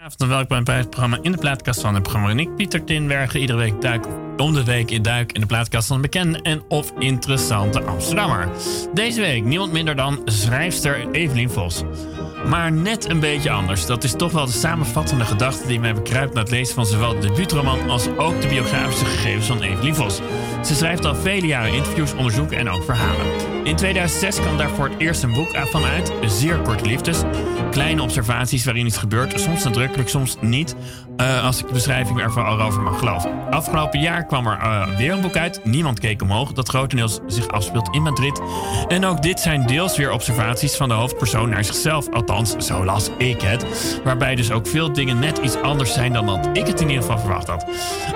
Avond en welkom bij het programma in de plaatkast van het programma. En ik, Pieter Tinbergen, iedere week duik om de week in duik in de plaatkast van een bekende en of interessante Amsterdammer. Deze week niemand minder dan schrijfster Evelien Vos. Maar net een beetje anders. Dat is toch wel de samenvattende gedachte die mij bekruipt na het lezen van zowel de debuutroman als ook de biografische gegevens van Evelien Vos. Ze schrijft al vele jaren interviews, onderzoeken en ook verhalen. In 2006 kwam daar voor het eerst een boek van uit, Zeer Korte Liefdes. Kleine observaties waarin iets gebeurt, soms nadrukkelijk, soms niet. Uh, als ik de beschrijving ervan al over mag geloven. Afgelopen jaar kwam er uh, weer een boek uit, Niemand keek omhoog, dat grotendeels zich afspeelt in Madrid. En ook dit zijn deels weer observaties van de hoofdpersoon naar zichzelf, althans, zo las ik het. Waarbij dus ook veel dingen net iets anders zijn dan dat ik het in ieder geval verwacht had.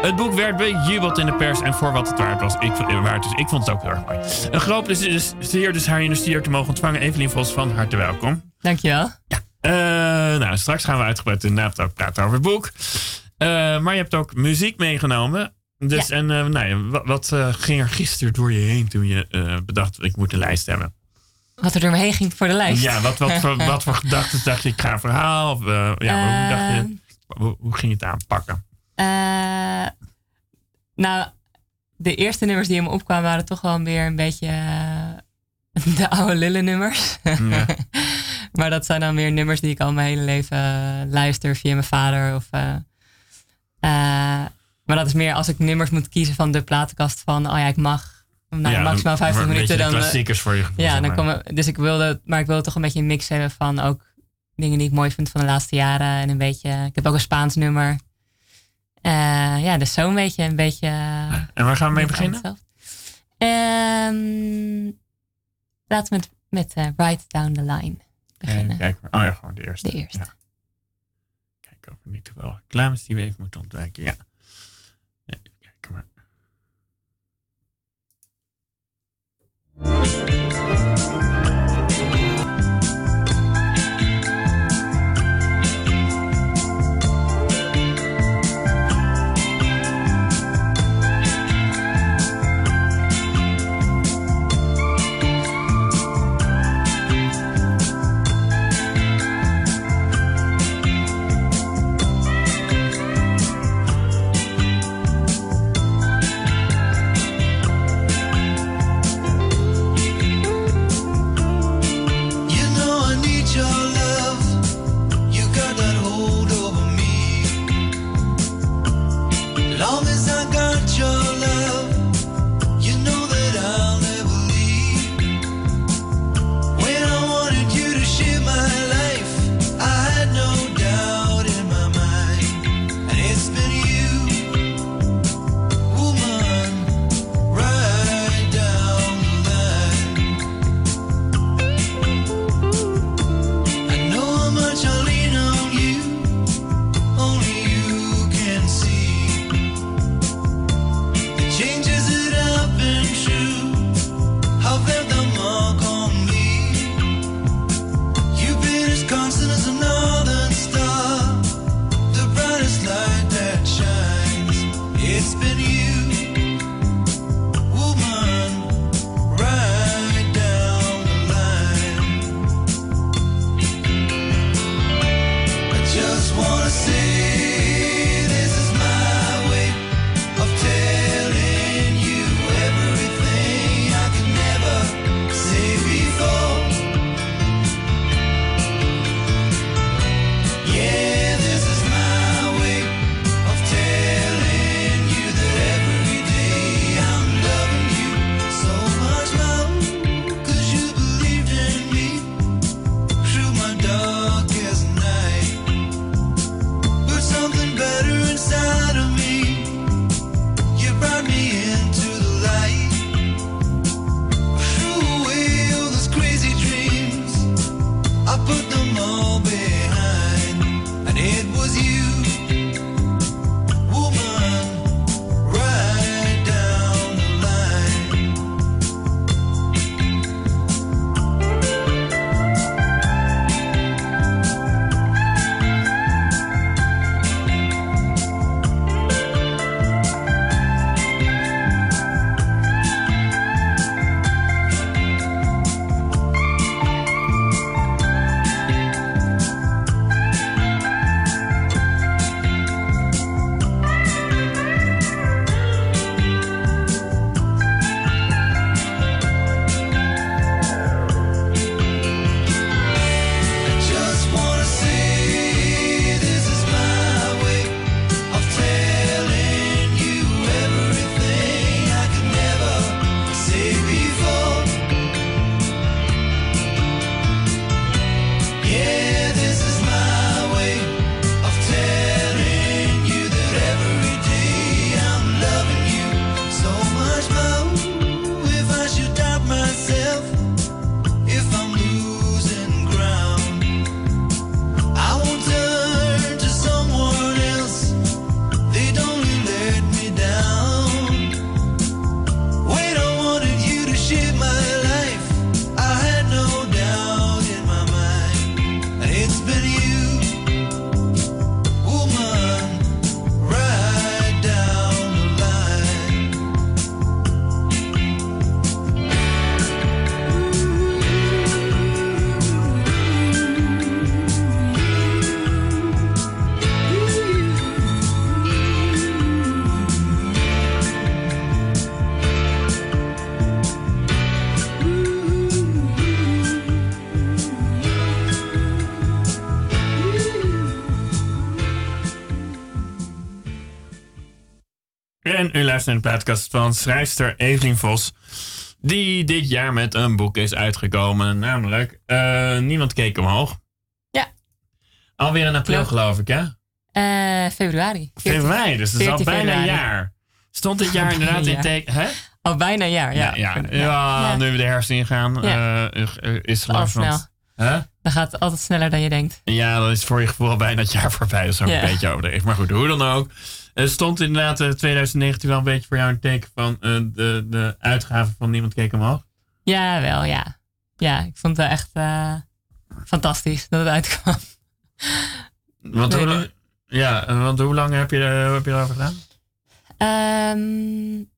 Het boek werd bejubeld in de pers en voor wat het waard was, ik, waard, dus ik vond het ook heel erg mooi. Een groot plezier dus haar in de stier te mogen ontvangen. Evelien Vos, van harte welkom. Dankjewel. Ja. Uh, nou, straks gaan we uitgebreid inderdaad ook praten over het boek. Uh, maar je hebt ook muziek meegenomen. Dus Ja. en uh, nou ja, wat, wat ging er gisteren door je heen toen je bedacht ik moet een lijst hebben? Wat er door me heen ging voor de lijst. Ja, wat, wat, voor, wat voor gedachten dacht je? Ik ga een verhaal. Of, ja, hoe, dacht je, hoe, hoe, ging je het aanpakken? nou, de eerste nummers die in me opkwamen waren toch wel weer een beetje de oude lullen nummers. Ja. maar dat zijn dan weer nummers die ik al mijn hele leven luister via mijn vader. Of, uh, uh, maar dat is meer als ik nummers moet kiezen van de platenkast van, oh ja, ik mag nou, ja, maximaal 50 een minuten. beetje de Dan, klassiekers voor je gevoel. ja, dan komen, dus ik wilde, maar ik wilde toch een beetje een mix hebben van ook dingen die ik mooi vind van de laatste jaren. En een beetje, ik heb ook een Spaans nummer. Uh, ja, dus zo een beetje, een beetje. En waar gaan we mee beginnen? Um, Laten we met, met uh, Right Down the Line beginnen. Kijk, oh ja, gewoon de eerste. De eerste. Ja. Kijken of er niet te veel reclames die we even moeten ontwijken. Ja. Even kijk maar. It's been u luistert naar de podcast van schrijfster Evelien Vos. Die dit jaar met een boek is uitgekomen. Namelijk uh, Niemand keek omhoog. Ja. Alweer in april geloof ik hè? Uh, februari. Februari, dus dat is al bijna een jaar. Stond dit jaar inderdaad in teken... Al bijna een jaar, ja. Ja, ja. ja, nu we de herfst ingaan, ja. uh, is het snel. Huh? Dan gaat het altijd sneller dan je denkt. Ja, dan is voor je gevoel al bijna het jaar voorbij. Dat is ook een beetje overdreven. Maar goed, hoe dan ook. Stond inderdaad 2019 wel een beetje voor jou een teken van de, de uitgaven van Niemand Keek Omhoog. Ja, wel, ja. Ja, ik vond het echt uh, fantastisch dat het uitkwam. Want, hoe, ja, want hoe lang heb je, heb je erover gedaan? Um,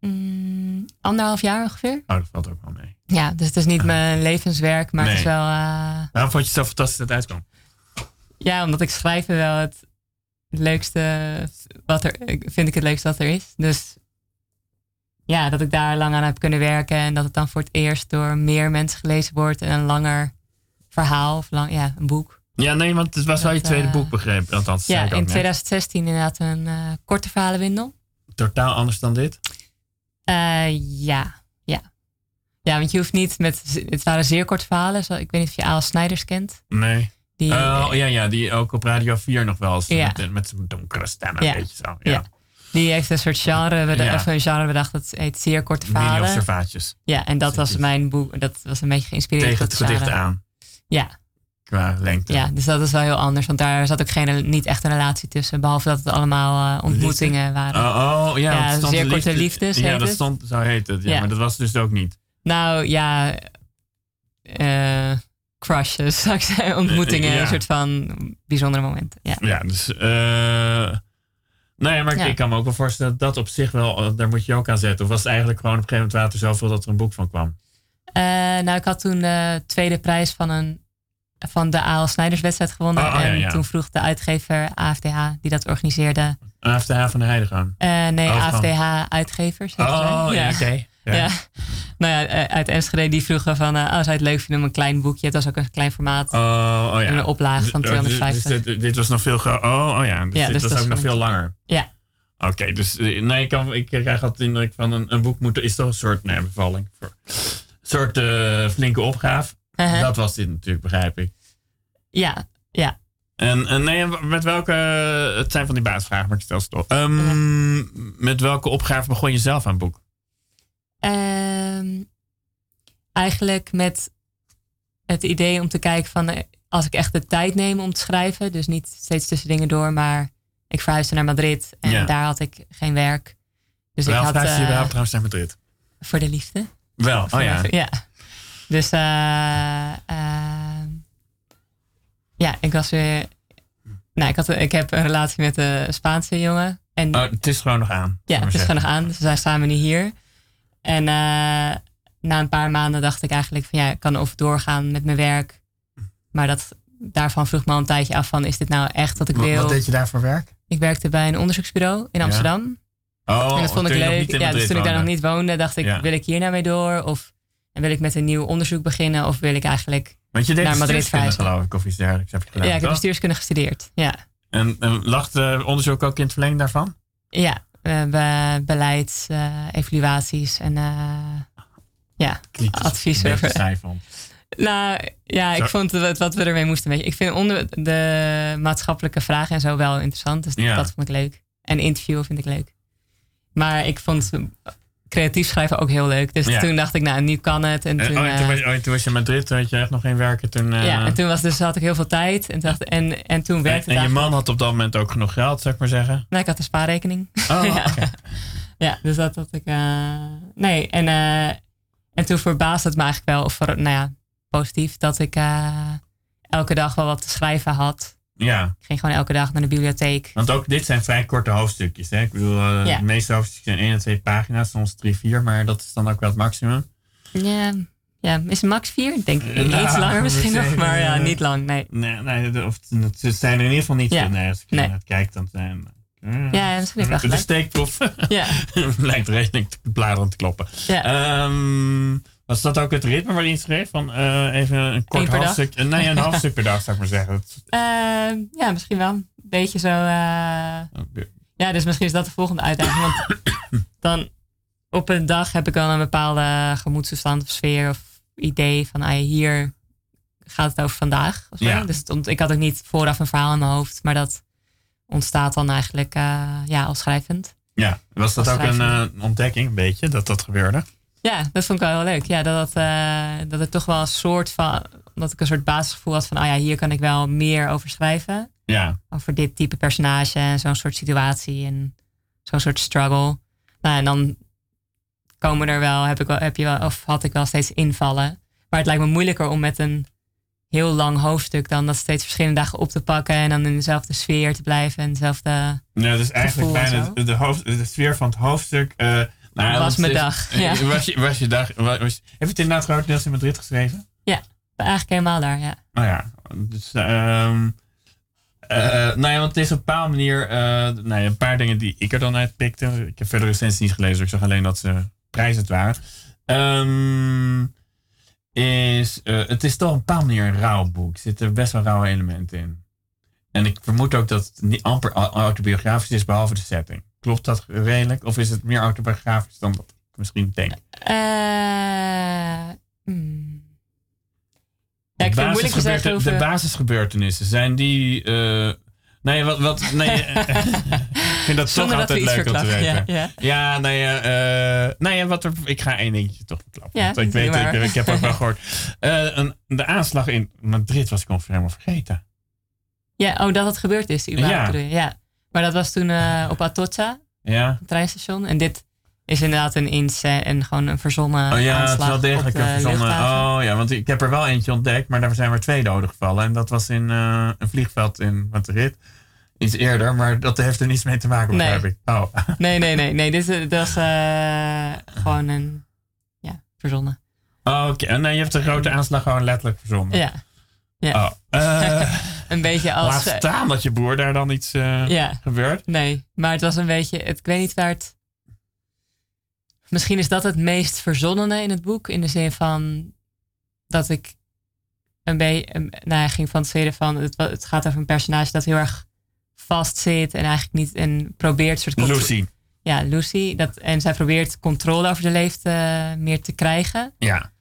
mm, anderhalf jaar ongeveer. Oh, dat valt ook wel mee. Ja, dus het is niet mijn levenswerk, maar het is wel... Uh... Waarom vond je het zo fantastisch dat het uitkwam? Ja, omdat ik schrijven wel het leukste wat er, vind ik het leukste wat er is. Dus ja, dat ik daar lang aan heb kunnen werken en dat het dan voor het eerst door meer mensen gelezen wordt en een langer verhaal of lang, ja, een boek. Ja, nee, want het was wel je tweede uh, boek, begrepen. Althans, ja, in 2016 inderdaad een uh, korte verhalenwindel. Totaal anders dan dit? Uh, ja, ja. Ja, want je hoeft niet met. Het waren zeer korte verhalen. Zo, ik weet niet of je Aal Snijders kent. Nee. Die, oh ja, ja, die ook op Radio 4 nog wel eens ja. met, met zijn donkere stem een ja. beetje zo. Ja. ja. Die heeft een soort genre, we ja. genre bedacht, dat heet zeer korte verhalen. observaatjes. Ja, en dat was mijn boek, dat was een beetje geïnspireerd. Tegen het gedicht aan. Ja. Qua lengte. Ja, dus dat is wel heel anders, want daar zat ook geen, niet echt een relatie tussen, behalve dat het allemaal uh, ontmoetingen liefde? waren. Oh, oh ja, ja stond zeer liefde, korte liefdes. Ja, dat stond, zo heet het. Ja, maar dat was dus ook niet. Nou ja, uh, crushes, zou ik zeggen. Ontmoetingen, ja. een soort van bijzondere momenten. Ja, ja dus... Uh, nou ja, maar ja. ik kan me ook wel voorstellen dat dat op zich wel... Daar moet je ook aan zetten. Of was het eigenlijk gewoon op een gegeven moment water zoveel dat er een boek van kwam? Uh, nou, ik had toen de tweede prijs van, een, van de A.L. Snijderswedstrijd gewonnen. Oh, oh, en toen vroeg de uitgever AFDH, die dat organiseerde... AFDH van de Heidegang? Uh, nee, oh, AFDH Uitgevers. Oh, ja, oké. Okay. Ja. Nou ja, uit Enschede die vroegen van, uh, oh, zou je het leuk vinden om een klein boekje? Het was ook een klein formaat. Oh, oh ja. En een oplage van 250. Dus, dit, dit, was nog veel groter. Oh, oh ja. Dus ja, dit dus was ook nog veel langer. Ja, Oké, okay, dus nee, ik, kan, ik krijg altijd de indruk van een, een boek moet, is toch een soort nee, bevalling. Een soort uh, flinke opgave. Uh-huh. Dat was dit natuurlijk, begrijp ik. ja, ja. En, en nee, met welke, het zijn van die basisvragen, maar ik stel ze toch. Um, Ja. Met welke opgave begon je zelf aan het boek? Ehm, eigenlijk met het idee om te kijken van eh, als ik echt de tijd neem om te schrijven, dus niet steeds tussen dingen door, maar ik verhuisde naar Madrid en Ja. daar had ik geen werk. Dus Wel ik had verhuisde je eh, überhaupt trouwens naar Madrid? voor de liefde. Wel, oh ja. Ja. Dus eh, eh, ja, ik was weer. Nou, ik, had, ik heb een relatie met een Spaanse jongen. En Oh, het is gewoon nog aan. ja, het is gewoon nog aan. Dus we zijn samen nu hier. En eh, na een paar maanden dacht ik eigenlijk van ja, ik kan of doorgaan met mijn werk. Maar dat, daarvan vroeg me al een tijdje af van is dit nou echt wat ik Wat- wil? Wat deed je daar voor werk? Ik werkte bij een onderzoeksbureau in Ja. Amsterdam. Oh, en dat vond ik leuk. Ja, dus toen ik daar nog niet woonde, dacht ik, Ja. wil ik hier nou mee door? Of en wil ik met een nieuw onderzoek beginnen? Of wil ik eigenlijk... Want je deed naar Madrid verhuizen. geloof ik, of iets dergelijks heb je gedaan, ja, ik heb bestuurskunde gestudeerd. Ja, En, en lag het onderzoek ook in het verlenging daarvan? ja eh, be- beleid, eh, evaluaties en eh, ja, vond. Nou ja, ik vond het, wat we ermee moesten. Weet je. Ik vind onder de maatschappelijke vragen en zo wel interessant. Dus Ja. dat vond ik leuk. En interviewen vind ik leuk. Maar ik vond creatief schrijven ook heel leuk. Dus Ja. toen dacht ik, nou, nu kan het. En En, toen, oh, en toen, eh, was, oh, en toen was je in Madrid, toen had je echt nog geen werken. Toen, eh, ja, en toen was dus, had ik heel veel tijd. En, dacht, en, en toen en, werkte en het je man had op dat moment ook genoeg geld, zou ik maar zeggen. Nou, ik had een spaarrekening. Oh, ja. ja, dus dat had ik... eh, nee, en, en toen verbaasde het me eigenlijk wel, of voor, nou ja, positief, dat ik elke dag wel wat te schrijven had. Ja, Ik ging gewoon elke dag naar de bibliotheek. want ook dit zijn vrij korte hoofdstukjes. Hè? Ik bedoel, eh, Ja. de meeste hoofdstukjes zijn 1 en 2 pagina's, soms 3, 4, maar dat is dan ook wel het maximum. Ja, ja is het max vier? Ik denk Ja, iets langer misschien dat nog, maar ja, niet lang, nee. Nee, nee of, ze zijn er in ieder geval niet Ja. veel. Nee, als ik Nee. naar het kijk, dan zijn... eh, Ja, misschien heb ik wel De steekproef Ja, lijkt redelijk te bladeren te kloppen. ja. Ehm, was dat ook het ritme waarin je schreef? Van eh, even een kort dag? hoofdstuk? eh, Nee, een hoofdstuk per dag zou ik maar zeggen. Eh, ja, misschien wel. Een beetje zo. oké. Ja, dus misschien is dat de volgende uitdaging. Want dan op een dag heb ik dan een bepaalde gemoedstoestand of sfeer of idee van ah, hier gaat het over vandaag. Of zo. Ja. Dus het ik had ook niet vooraf een verhaal in mijn hoofd, maar dat ontstaat dan eigenlijk ja, al schrijvend. Ja, was dat Als ook een ontdekking, een beetje, dat dat gebeurde? Ja, dat vond ik wel heel leuk. Ja, dat, het, eh, dat het toch wel een soort van, dat ik een soort basisgevoel had van, ah ja, hier kan ik wel meer over schrijven. Ja, Over dit type personage en zo'n soort situatie en zo'n soort struggle. Nou, en dan komen er wel, heb, ik wel, heb je wel, of had ik wel steeds invallen. Maar het lijkt me moeilijker om met een heel lang hoofdstuk dan dat steeds verschillende dagen op te pakken en dan in dezelfde sfeer te blijven en dezelfde. ja dus eigenlijk bijna de, de, hoofd, de sfeer van het hoofdstuk. eh nou, Was mijn dag, eh, ja. Was, je, was je dag. Was, was- heb je het inderdaad grotendeels in Madrid geschreven? Eigenlijk helemaal daar, ja. Nou ja, dus. ehm eh, nou ja, want het is op een bepaalde manier. eh, nou ja, een paar dingen die ik er dan uit pikte. Ik heb verder recensies niet gelezen, dus ik zag alleen dat ze prijzend waren. Ehm, is, het is toch op een bepaalde manier een rauw boek. Er zitten best wel rauwe elementen in. En ik vermoed ook dat het niet amper au- autobiografisch is, behalve de setting. Klopt dat redelijk? Of is het meer autobiografisch dan dat ik misschien denk? Ja, ik de, vind moeilijk te basisgebeurtenissen, zijn die... eh, nee, wat... wat nee, ik vind dat Zonder toch dat altijd leuk om te weten. Ja, Ja, eh, ja, wat er, ik ga één dingetje toch verklappen. Ja, want ik, weet, ik, ik heb ook wel gehoord. Eh, een, de aanslag in Madrid was ik al helemaal vergeten. Ja, oh, dat het gebeurd is, überhaupt, Ja. ja. Maar dat was toen eh, op Atocha, Ja? het treinstation. En dit is inderdaad een inzet en gewoon een verzonnen Oh ja, het is wel degelijk een verzonnen. luchthaven. Oh ja, want ik heb er wel eentje ontdekt, maar daar zijn maar twee doden gevallen. En dat was in eh, een vliegveld in Madrid. Iets eerder, maar dat heeft er niets mee te maken, Nee. begrijp ik. Oh. Nee, nee, nee. nee dit is, dat is eh, gewoon een, ja, verzonnen. Oh, Oké, en nee, je hebt de grote aanslag gewoon letterlijk verzonnen. Ja, Oh, eh, een beetje laat als... eh, staan dat je broer daar dan iets eh, ja, gebeurt. nee. Maar het was een beetje, het, ik weet niet waar het... Misschien is dat het meest verzonnene in het boek. In de zin van dat ik een beetje, nou ging fantaseren van, het, het gaat over een personage dat heel erg vast zit en eigenlijk niet, en probeert soort Lucy. Ja, Lucy. Dat, en zij probeert controle over de leven eh, meer te krijgen. Ja.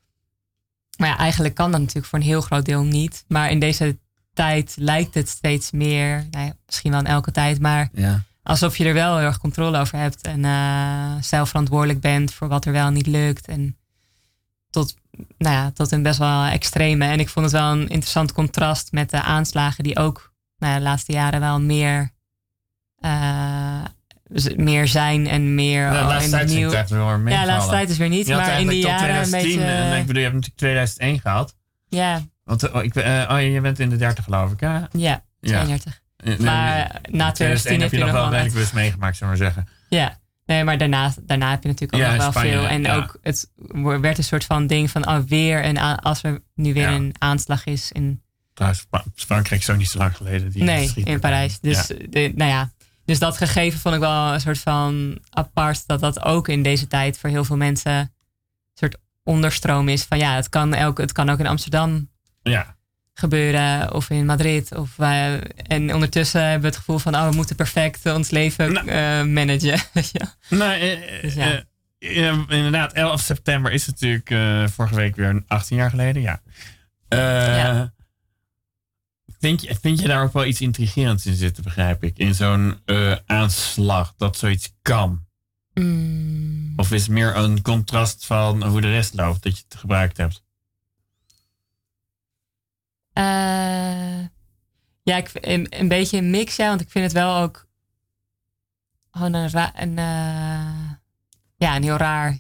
Maar ja, eigenlijk kan dat natuurlijk voor een heel groot deel niet. Maar in deze tijd lijkt het steeds meer, nou ja, misschien wel in elke tijd, maar ja. alsof je er wel heel erg controle over hebt en eh, zelf verantwoordelijk bent voor wat er wel niet lukt. En tot, nou ja, tot een best wel extreme. En ik vond het wel een interessant contrast met de aanslagen die ook nou ja, de laatste jaren wel meer, eh, meer zijn en meer Ja, de laatste tijd nieuw. het echt wel meer Ja, de laatste tijd is weer niet, Je had maar in die jaren een 2010, beetje. en ik bedoel, je hebt natuurlijk 2001 gehad. ja, Want eh, oh, ik, eh, oh, je bent in de 30 geloof ik, hè? ja, Ja. 32. Nee, Maar nee, na 2010 heb je nog wel bewust meegemaakt, zullen we maar zeggen. Ja, nee, maar daarna, daarna heb je natuurlijk ook Ja, nog wel veel. En ja. ook, het werd een soort van ding van, oh, weer een als er nu weer Ja. een aanslag is in, Trouwens, Frankrijk is ook niet zo lang geleden. Die nee, in Parijs. Dus, Ja. de, nou ja, dus dat gegeven vond ik wel een soort van apart, dat dat ook in deze tijd voor heel veel mensen een soort onderstroom is van, ja, het kan, elk, het kan ook in Amsterdam ja. gebeuren of in Madrid. Of wij, en ondertussen hebben we het gevoel van, oh, we moeten perfect ons leven Nou. eh, managen. Nou, eh, Dus ja. eh, eh, inderdaad, 11 september is natuurlijk eh, vorige week weer 18 jaar geleden, ja. Eh, Ja. Vind, je, vind je daar ook wel iets intrigerends in zitten, begrijp ik? In zo'n eh, aanslag, dat zoiets kan? Mm. Of is het meer een contrast van hoe de rest loopt, dat je het gebruikt hebt? Eh, ja, ik, een, een beetje een mix, ja. Want ik vind het wel ook gewoon een, ra- een, eh, ja, een heel raar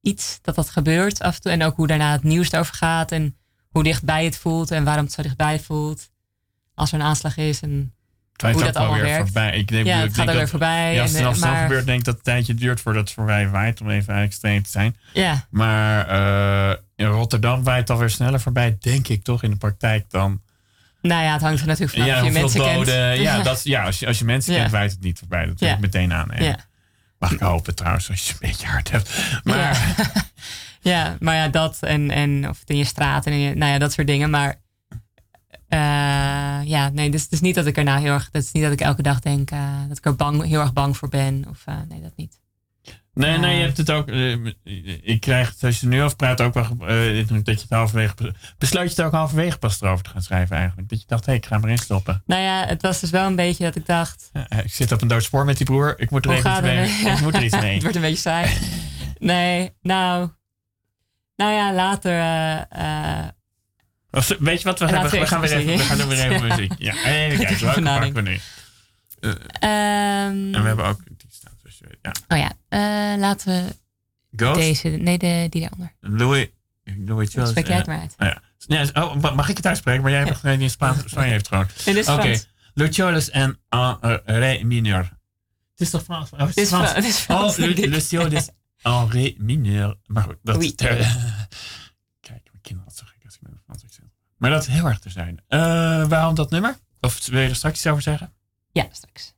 iets dat dat gebeurt af en toe. En ook hoe daarna het nieuws erover gaat. En hoe dichtbij het voelt en waarom het zo dichtbij voelt. Als er een aanslag is. En Terwijl Hoe het dat allemaal weer werkt. voorbij. Ik denk, ja, ik het gaat denk weer voorbij. Ja, als het eh, snel gebeurt, denk ik dat het tijdje duurt voordat het voorbij waait. Om even extreem te zijn. Ja, Maar in Rotterdam waait het alweer sneller voorbij, denk ik toch in de praktijk dan. nou ja, het hangt er natuurlijk vanaf ja, je mensen doden. kent. Ja, dat, ja als, je, als je mensen Ja. kent, waait het niet voorbij. Dat Ja. meteen aan. Ja. Mag ik hopen trouwens, als je een beetje hard hebt. Maar Ja. maar ja, dat en, en of het in je straat en in je, nou ja, dat soort dingen. Maar ja, nee, dus het is niet dat ik er nou heel erg, dat is niet dat ik elke dag denk dat ik er bang, heel erg bang voor ben. Of nee, dat niet. Nee, nee, je hebt het ook. Uh, ik krijg het, als je er nu over praat, ook wel uh, dat je het halverwege. Besluit je het ook halverwege pas erover te gaan schrijven eigenlijk? Dat je dacht, hé, hey, ik ga maar in stoppen. Nou ja, het was dus wel een beetje dat ik dacht. ik zit op een dood spoor met die broer, ik moet er even iets mee. Ik moet er iets mee. het wordt een beetje saai. nee, nou. Nou ja, later. Uh, Weet je wat we hebben? We gaan weer even, we gaan weer even muziek. Ja, even kijken, welke pakken we nu? Um, en we hebben ook ja. Oh ja, uh, laten we Ghost? deze, nee, de, die daaronder. Louis, Louis Charles. Spreek jij het maar uit. Oh, ja. Oh, mag ik het uitspreken? Maar jij hebt het in Spaans. Spanje heeft gewoon. Oké. Lucioles en uh, Ré mineur. Het is toch Frans? Oh, het is Frans. Het is Frans. Oh, Lucioles en Ré mineur. Maar goed, dat is... Kijk, mijn kinderen zo gek als ik met Frans accent. Maar dat is heel erg te zijn. Waarom dat nummer? Of wil je er straks iets over zeggen? Ja, straks.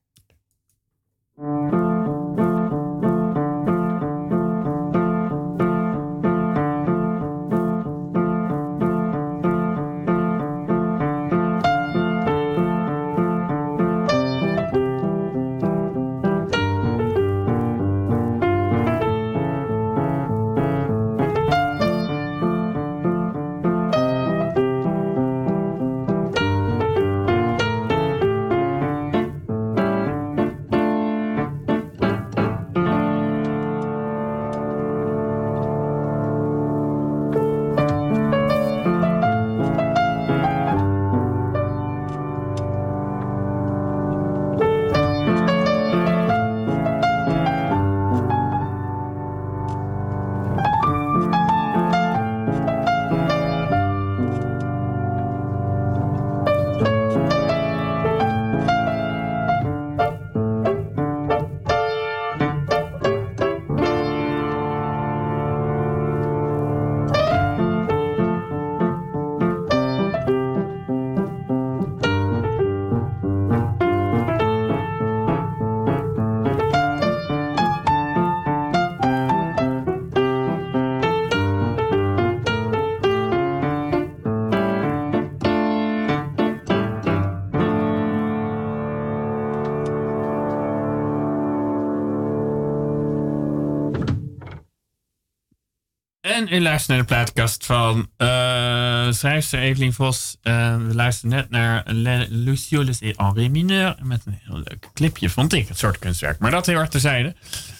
U luistert naar de plaatkast van uh, schrijfster Evelien Vos. Uh, we luisteren net naar Lucioles et Henri Mineur. Met een heel leuk clipje, vond ik. Het soort kunstwerk. Maar dat heel erg terzijde.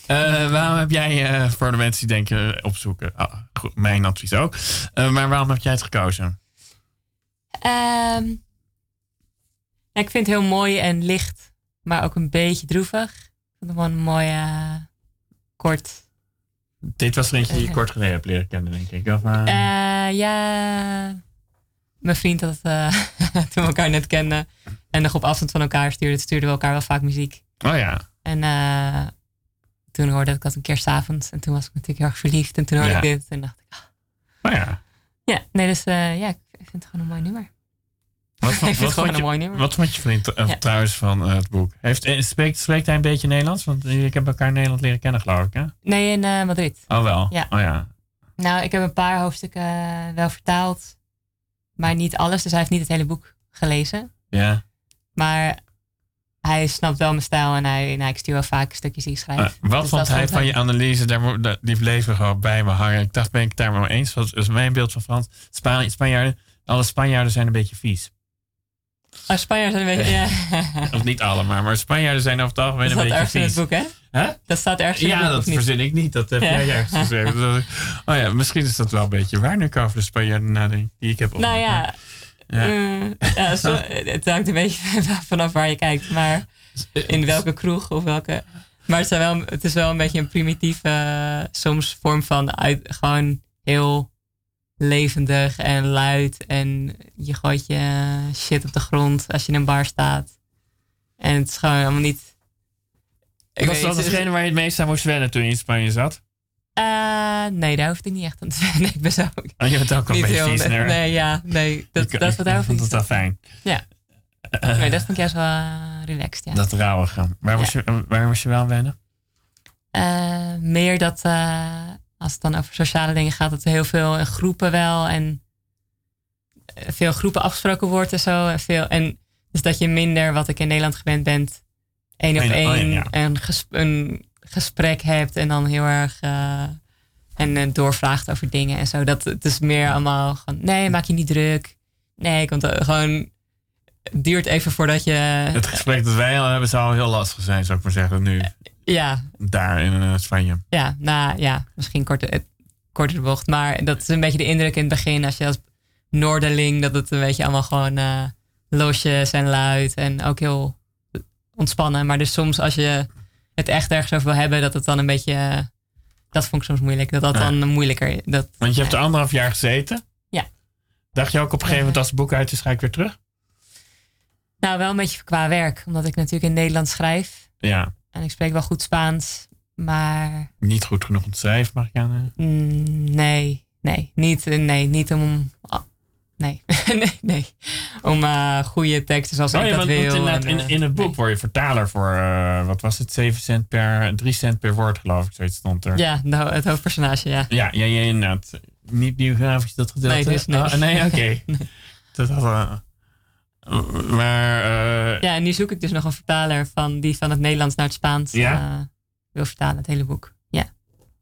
Uh, waarom heb jij, voor de mensen die denken opzoeken, oh, goed, mijn advies ook. maar waarom heb jij het gekozen? Um, ik vind het heel mooi en licht, maar ook een beetje droevig. Ik gewoon een mooie, kort dit was er eentje die je kort geleden hebt leren kennen, denk ik. Of, uh... ja, mijn vriend had uh, toen we elkaar net kenden en nog op afstand van elkaar stuurden, stuurden we elkaar wel vaak muziek. Oh ja. En uh, toen hoorde ik dat een keer s'avonds en toen was ik natuurlijk heel erg verliefd en toen hoorde ik dit en dacht ik, oh, oh ja. Ja, nee, dus ja, ik vind het gewoon een mooi nummer. Wat, ik vind het gewoon een mooi nummer. Wat vond je vriend ja. trouwens van het boek? Heeft, spreekt, spreekt hij een beetje Nederlands? Want ik heb elkaar in Nederland leren kennen, geloof ik. Hè? Nee, in Madrid. Oh wel? Ja. Oh ja. Nou, ik heb een paar hoofdstukken wel vertaald. Maar niet alles. Dus hij heeft niet het hele boek gelezen. Ja. Maar hij snapt wel mijn stijl en hij, nou, ik stuur wel vaak stukjes die ik schrijf. Uh, wat dus vond hij van je analyse? Daar, die bleven gewoon bij me hangen. Ik dacht, ben ik het daar maar eens? Dat is mijn beeld van Frans. Spanjaarden, alle Spanjaarden zijn een beetje vies. Oh, Spanjaarden zijn een beetje, ja. of niet allemaal, maar Spanjaarden zijn over het algemeen een beetje. Dat staat ergens in het boek, hè? Huh? Dat staat ergens in ja, het boek, dat verzin ik niet. Dat heb jij ergens gezegd. oh ja, misschien is dat wel een beetje waar nu ik over de Spanjaarden nadenk. Die ik heb Nou ja, ja. Ja zo, het hangt een beetje vanaf waar je kijkt. Maar in welke kroeg of welke... Maar het, wel, het is wel een beetje een primitieve, uh, soms vorm van uit, gewoon heel levendig en luid. En je gooit je shit op de grond als je in een bar staat. En het is gewoon helemaal niet. Ik was dat degene waar je het meest aan moest wennen toen je in Spanje zat? Uh, nee, daar hoefde ik niet echt aan te wennen. Ik ben zo. Oh, je bent ook al een beetje vies, Nee, ja, nee. Dat, ik, dat, ik vond het wel fijn. Ja. Uh, nee, dat vond ik juist wel uh, relaxed, ja. Dat rauwige. Waar, was je, waar was je wel wennen? meer dat als het dan over sociale dingen gaat, dat we heel veel in groepen wel. En veel groepen afgesproken wordt en zo. En veel, en dus dat je minder, wat ik in Nederland gewend ben, één op één ja. een, ges- een gesprek hebt en dan heel erg eh, en eh, doorvraagt over dingen en zo. Dat het is meer allemaal gewoon, nee, maak je niet druk. Nee, want eh, gewoon duurt even voordat je. Het gesprek dat wij al hebben zou heel lastig zijn, zou ik maar zeggen, nu. Ja, Daar in eh, Spanje. ja, nou ja, misschien korter, het- korter de bocht. Maar dat is een beetje de indruk in het begin als je als Noorderling, dat het een beetje allemaal gewoon eh, losjes en luid en ook heel ontspannen. Maar dus soms als je het echt ergens over wil hebben, dat het dan een beetje, eh, dat vond ik soms moeilijk. Dat dat Ja. dan moeilijker, dat, Want je hebt er anderhalf jaar gezeten. Ja. Dacht je ook op een gegeven moment als het boek uit is, ga ik weer terug? Nou wel een beetje qua werk, omdat ik natuurlijk in Nederland schrijf Ja, en ik spreek wel goed Spaans, maar niet goed genoeg om te schrijven, mag ik aan. Mm, nee, nee, niet, nee, niet om. ah, nee, nee, nee. Om eh, goede teksten zoals Oh ik ja, dat wil. en, in, eh, in het boek nee. word je vertaler voor, eh, wat was het, 7 cent per, 3 cent per woord geloof ik, zoiets stond er. Ja, nou, het hoofdpersonage, ja. Ja, ja, ja inderdaad. Niet biografisch dat gedeelte? Nee, dus nee. Oh, nee, oké. Dat had, maar, eh, Ja, en nu zoek ik dus nog een vertaler van die van het Nederlands naar het Spaans Ja? eh, wil vertalen, het hele boek. Ja.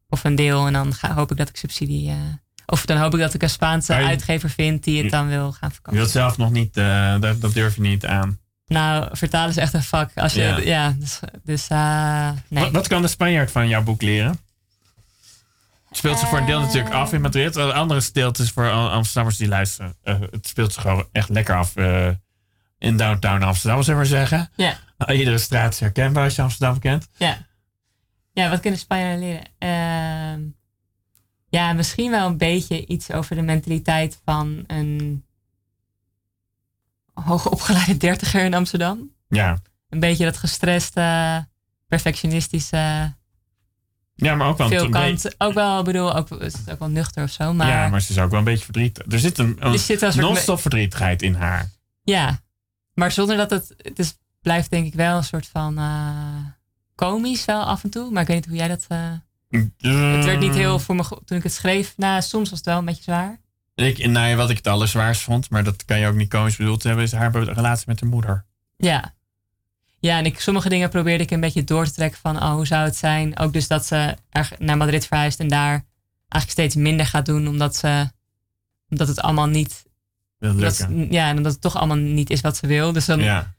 Of een deel en dan ga, hoop ik dat ik subsidie. eh, of dan hoop ik dat ik een Spaanse je- uitgever vind die het dan wil gaan je verkopen. wilt zelf nog niet, dat, dat durf je niet aan. Nou, vertalen is echt een vak. Als je, Ja. ja. dus, dus nee. Wat, wat kan de Spanjaard van jouw boek leren? Het speelt zich voor een deel natuurlijk af in Madrid. Andere deelte is voor Am- Amsterdammers die luisteren. Het speelt zich gewoon echt lekker af in downtown Amsterdam, zullen we zeggen. Ja. Iedere straat is herkenbaar als je Amsterdam kent. Ja. Ja, wat kunnen Spanjaarden leren? Ehm, ja, misschien wel een beetje iets over de mentaliteit van een hoogopgeleide dertiger in Amsterdam. Ja. Een beetje dat gestreste, perfectionistische, ja, maar ook wel veel een beetje- kanten. Ook wel, ik bedoel, ook, het is ook wel nuchter of zo. Maar ja, ja, maar ze is ook wel een beetje verdriet. Er zit een, non-stop verdrietigheid in haar. Maar zonder dat het, het is, blijft denk ik wel een soort van eh, komisch wel af en toe. Maar ik weet niet hoe jij dat... eh, Het werd niet heel voor me toen ik het schreef. Nou, soms was het wel een beetje zwaar. Ik, nou, ja, wat ik het allerzwaarst vond, maar dat kan je ook niet komisch bedoeld hebben, is haar relatie met haar moeder. Ja. Ja, en ik, sommige dingen probeerde ik een beetje door te trekken van, oh, hoe zou het zijn? Ook dus dat ze naar Madrid verhuist en daar eigenlijk steeds minder gaat doen, omdat ze, omdat het allemaal niet, Dat, ja, en omdat het toch allemaal niet is wat ze wil. Dus dan Ja.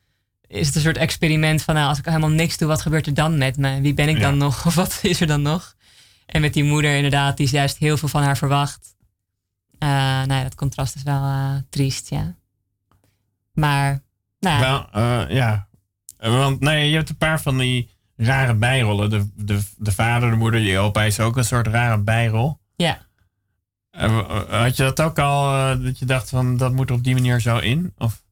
is het een soort experiment van, nou, als ik helemaal niks doe, wat gebeurt er dan met me? Wie ben ik dan Ja. nog? Of wat is er dan nog? En met die moeder inderdaad, die is juist heel veel van haar verwacht. Eh nou ja, dat contrast is wel eh, triest, ja. Maar, nou ja, Wel, eh, ja. Want nee, je hebt een paar van die rare bijrollen. De, de, de vader, de moeder, je opa is ook een soort rare bijrol. ja. Eh, had je dat ook al, eh, dat je dacht van dat moet er op die manier zo in? Of?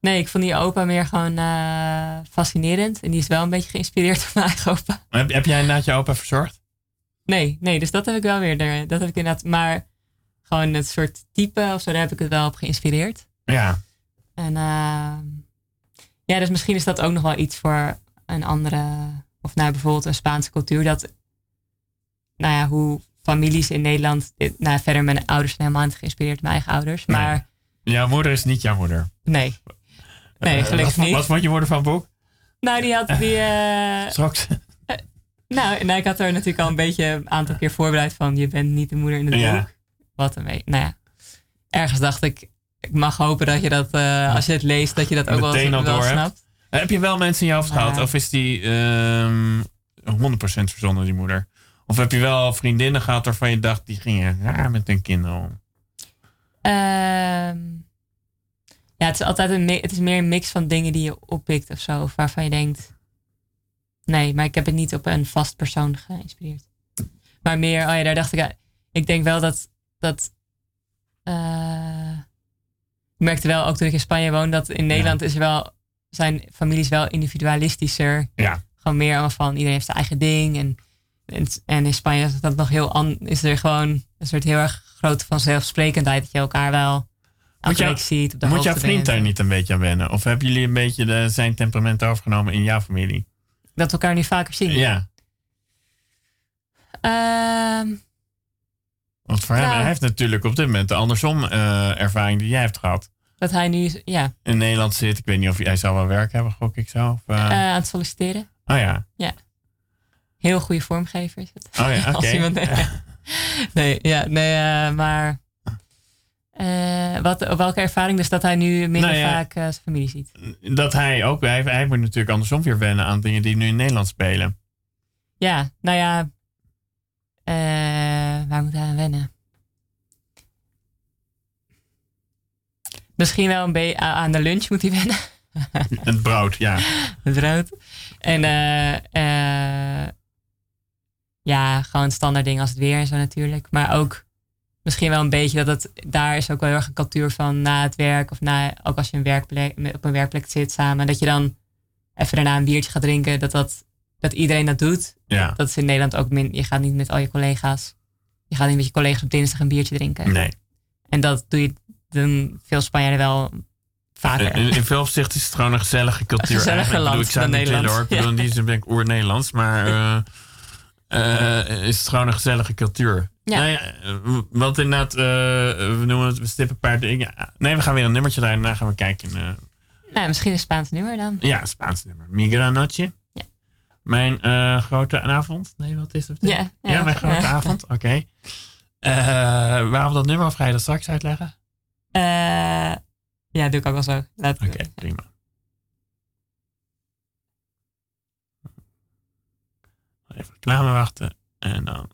Nee, ik vond die opa meer gewoon eh, fascinerend. En die is wel een beetje geïnspireerd op mijn eigen opa. Heb, heb jij inderdaad je opa verzorgd? Nee, nee, dus dat heb ik wel weer. Dat heb ik inderdaad. Maar gewoon het soort type of zo, daar heb ik het wel op geïnspireerd. Ja. En eh, ja, dus misschien is dat ook nog wel iets voor een andere, of nou bijvoorbeeld een Spaanse cultuur. Dat, nou ja, hoe families in Nederland, dit- nou verder mijn ouders zijn helemaal niet geïnspireerd, mijn eigen ouders. Nee. Maar Jouw moeder is niet jouw moeder. nee, nee, Eh, gelukkig wat, niet. Wat vond je moeder van het boek? Nou, die had die. eh, Straks. Nou, nou, ik had er natuurlijk al een beetje een aantal keer voorbereid van je bent niet de moeder in het Ja. boek. Wat een beetje. Nou ja, ergens dacht ik, ik mag hopen dat je dat, eh, als je het leest, dat je dat ook wel, Meteen wel snapt. Heb je wel mensen in je hoofd gehad? Of is die ehm 100% verzonnen, die moeder? Of heb je wel vriendinnen gehad waarvan je dacht, die gingen raar met hun kinderen om? Ehm, ja, het is altijd een, het is meer een mix van dingen die je oppikt of zo. Of waarvan je denkt, nee, maar ik heb het niet op een vast persoon geïnspireerd. Maar meer, oh ja, daar dacht ik, aan- ik denk wel dat, dat eh, ik merkte wel ook toen ik in Spanje woon, dat in Nederland is er wel, zijn families wel individualistischer. Ja. Gewoon meer allemaal van iedereen heeft zijn eigen ding. En, en, in Spanje is dat nog heel an, is er gewoon een soort heel erg grote vanzelfsprekendheid dat je elkaar wel Moet ziet. Op de Moet jouw vriend daar niet een beetje aan wennen? Of hebben jullie een beetje de, zijn temperament overgenomen in jouw familie? Dat we elkaar nu vaker zien. Ja. Ehm, Want voor hem, Nou. hij heeft natuurlijk op dit moment de andersom eh, ervaring die jij hebt gehad. Dat hij nu ja, In Nederland zit, ik weet niet of hij zou wel werk hebben, gok ik zo. Of, eh, eh, aan het solliciteren. oh ja, Heel goede vormgever is het. oh ja, oké. Iemand, nee, ja, nee, eh, maar eh, wat, welke ervaring dus dat hij nu minder Nou ja. vaak eh, zijn familie ziet? Dat hij ook, hij, hij moet natuurlijk andersom weer wennen aan dingen die nu in Nederland spelen. Ja, nou ja, eh, waar moet hij aan wennen? Misschien wel een beetje aan de lunch moet hij wennen. Het brood, ja. Het brood. En ja, gewoon standaard dingen als het weer en zo natuurlijk. Maar ook misschien wel een beetje dat het... Daar is ook wel heel erg een cultuur van na het werk... of na, ook als je een werkplek, op een werkplek zit samen... dat je dan even daarna een biertje gaat drinken. Dat, dat, dat iedereen dat doet. Ja, Dat is in Nederland ook min... Je gaat niet met al je collega's... Je gaat niet met je collega's op dinsdag een biertje drinken. nee. En dat doe je doen veel Spanjaarden wel vaker. In, in veel opzichten is het gewoon een gezellige cultuur. Een gezelliger eigenlijk. Ik bedoel, land ik zou dan hoor. Nederland. Ik bedoel, in die zin ben ik oer-Nederlands. Maar eh, eh, is het gewoon een gezellige cultuur. Ja. Nou ja, eh, want inderdaad, eh, we noemen het, we stippen een paar dingen. Nee, we gaan weer een nummertje draaien. Daarna gaan we kijken eh, Nou, misschien een Spaans nummer dan. ja, Spaans nummer. Migra Noche. Ja. Mijn grote avond. Nee, wat is het? Ja, Ja, mijn grote avond. Oké. Eh, waarom dat nummer? Of ga je dat straks uitleggen? Eh, ja, doe ik ook wel zo. Oké, prima. Even wachten en dan.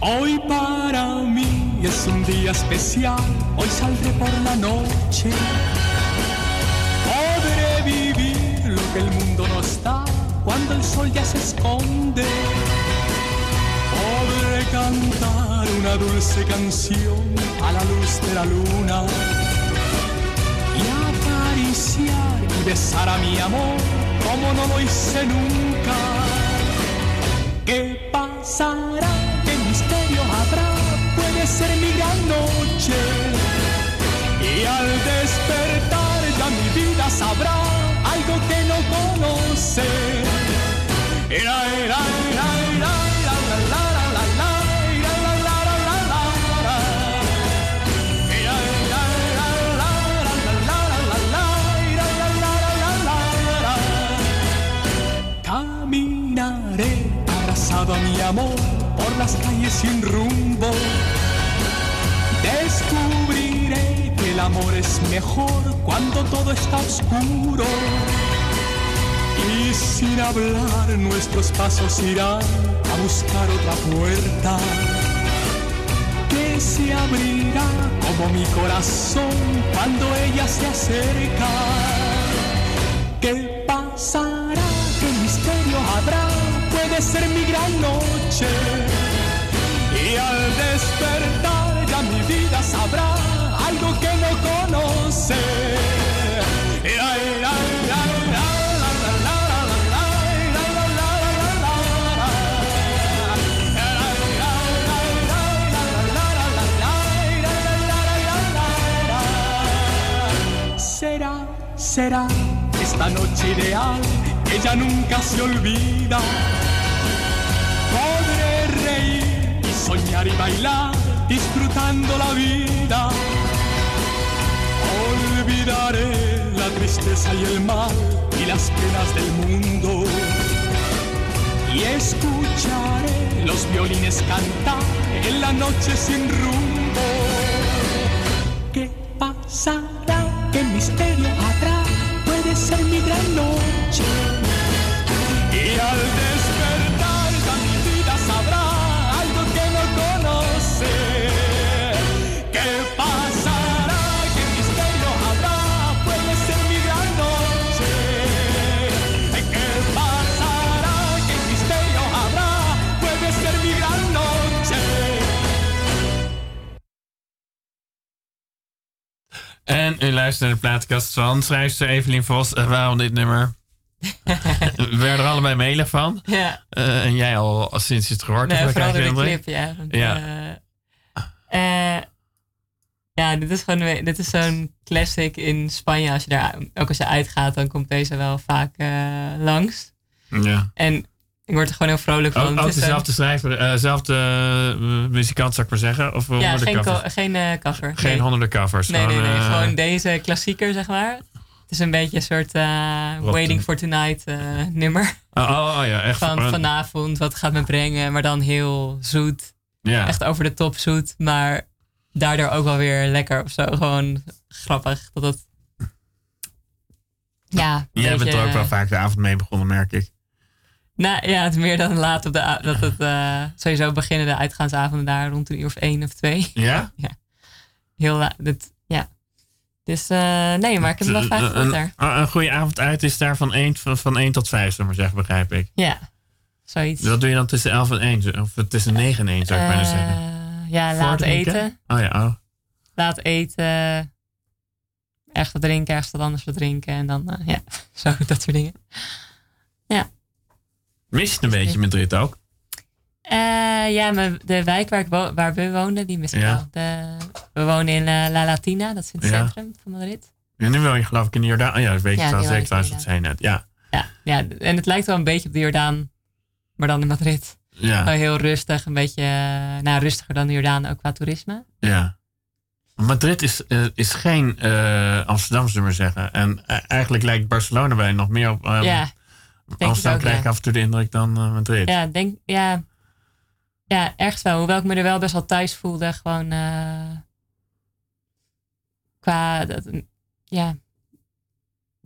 Hoy para mí es un día especial, hoy saldré por la noche. Podré vivir lo que el mundo no está cuando el sol ya se esconde. Podré cantar una dulce canción a la luz de la luna y acariciar y besar a mi amor como no lo hice nunca. ¿Qué pasará? ¿Qué misterio habrá? Puede ser mi gran noche. Y al despertar ya mi vida sabrá algo que no conoce. Caminaré abrazado a mi amor por las calles sin rumbo. Descubriré que el amor es mejor cuando todo está oscuro. Y sin hablar nuestros pasos irán a buscar otra puerta que se abrirá como mi corazón cuando ella se acerca. ¿Qué pasará? ¿Qué misterio habrá? Puede ser mi gran noche. Y al despertar ya mi vida sabrá algo que no conoce. Era, era, era, será esta noche ideal que ya nunca se olvida. Podré reír y soñar y bailar disfrutando la vida. Olvidaré la tristeza y el mal y las penas del mundo. Y escucharé los violines cantar en la noche sin rumbo. ¿Qué pasará? ¿Qué misterio En u luistert naar de plaatkast van schrijfster Evelien Vos. En waarom dit nummer? We werden er allebei mailen van. Ja. Eh, en jij al sinds je het gehoord Nee, hebt. vooral door de clip, ja. Want, Ja. eh, eh, ja, dit is gewoon dit is zo'n classic in Spanje. Als je daar, ook als je uitgaat, dan komt deze wel vaak langs. Ja. En ik word er gewoon heel vrolijk van. Ook, is een- dezelfde schrijver, dezelfde muzikant zou ik maar zeggen? Of ja, geen, covers? co- geen cover. Geen nee. honderden covers. Nee, nee, nee. Gewoon deze klassieker, zeg maar. Is een beetje een soort eh. Waiting for Tonight eh, nummer. Oh, oh, oh ja, echt. Van vanavond, wat gaat me brengen. Maar dan heel zoet. ja. Echt over de top zoet. Maar daardoor ook wel weer lekker of zo. Gewoon grappig. Dat het... Ja, Jij bent beetje, er ook wel eh, vaak de avond mee begonnen, merk ik. Nou ja, het is meer dan laat op de... Dat het sowieso beginnen de uitgaansavonden daar rond een uur of één of twee. Ja? Heel laat. Ja. Dus eh, nee, maar ik heb wel vaak een, gehoord een, daar. een goede avond uit is daar van 1, van, van 1 tot 5, zullen we maar zeggen, begrijp ik. Ja, zoiets. Wat doe je dan tussen 11 en 1? Of tussen 9 en 1, zou ik bijna zeggen. Eh, ja, laat eten. Oh ja, oh. Laat eten. Ergens wat drinken, ergens wat anders wat drinken. En dan, eh, ja, zo, dat soort dingen. Mis je het een beetje Madrid ook? Eh, ja, maar de wijk waar, ik wo- waar we woonden, die mis ik Ja. wel. De, we wonen in eh, La Latina, dat is in het Ja. centrum van Madrid. Ja, nu wil je geloof ik in de Jordaan. Ja, dat weet je Ja, wel zeker dat zei net. Ja, Ja, ja, en het lijkt wel een beetje op de Jordaan, maar dan in Madrid. ja, heel rustig, een beetje, eh, nou rustiger dan de Jordaan ook qua toerisme. ja. Madrid is, is geen Amsterdam, zullen we zeggen. En eigenlijk lijkt Barcelona bij nog meer op... eh, ja, Amsterdam ook, krijg ik af en toe de indruk dan Madrid. ja, denk, ja, ja, ergens wel. Hoewel ik me er wel best wel thuis voelde, gewoon eh, qua, dat, ja,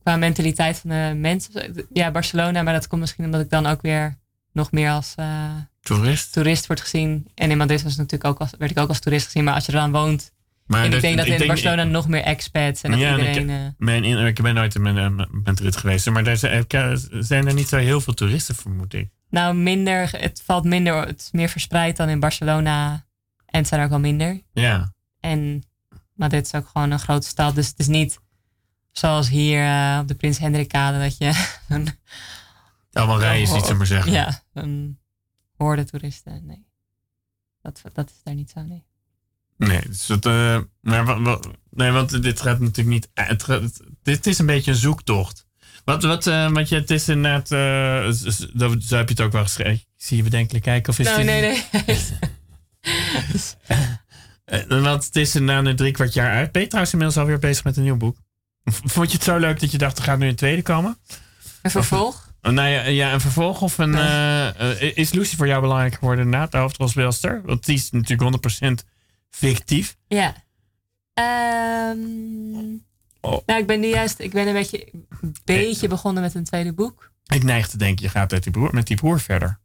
qua mentaliteit van de mensen. Ja, Barcelona, maar dat komt misschien omdat ik dan ook weer nog meer als eh, Toerist. toerist word gezien. En in Madrid was natuurlijk ook als, werd ik ook als toerist gezien. Maar als je er dan woont, Maar en dat- ik denk dat in denk- Barcelona nog meer expats en dat Ja, en ik- iedereen... eh, Mijn, ik ben nooit in Madrid geweest, maar daar zijn, zijn er niet zo heel veel toeristen, vermoed ik. Nou, minder, het valt minder, het is meer verspreid dan in Barcelona. En het zijn er ook wel minder. Ja, En Madrid is ook gewoon een grote stad. Dus het is niet zoals hier eh, op de Prins Hendrikkade dat je een, allemaal rijden is niet, zullen we maar zeggen. ja, een hoorde toeristen. Nee, dat, dat is daar niet zo, nee. Nee, dus dat, eh, maar, nee, want dit gaat natuurlijk niet. het- dit is een beetje een zoektocht. Wat, wat, eh, want je, het is inderdaad. eh, z- dat- zo heb je het ook wel geschreven. Zie je bedenkelijk kijken? Of is Nou, dit, nee, nee. Eh, want het is na een drie kwart jaar uit. Ben je trouwens inmiddels alweer bezig met een nieuw boek? Vond je het zo leuk dat je dacht, er gaat nu een tweede komen? Een vervolg? Nou ja, ja, een vervolg of een... eh, eh, is Lucy voor jou belangrijk geworden inderdaad, de hoofdrolspeelster? Want die is natuurlijk 100% fictief. Ja. Ehm, Oh. Nou, ik ben nu juist, ik ben een beetje, een beetje begonnen met een tweede boek. Ik neig te denken, je gaat met die broer, met die broer verder.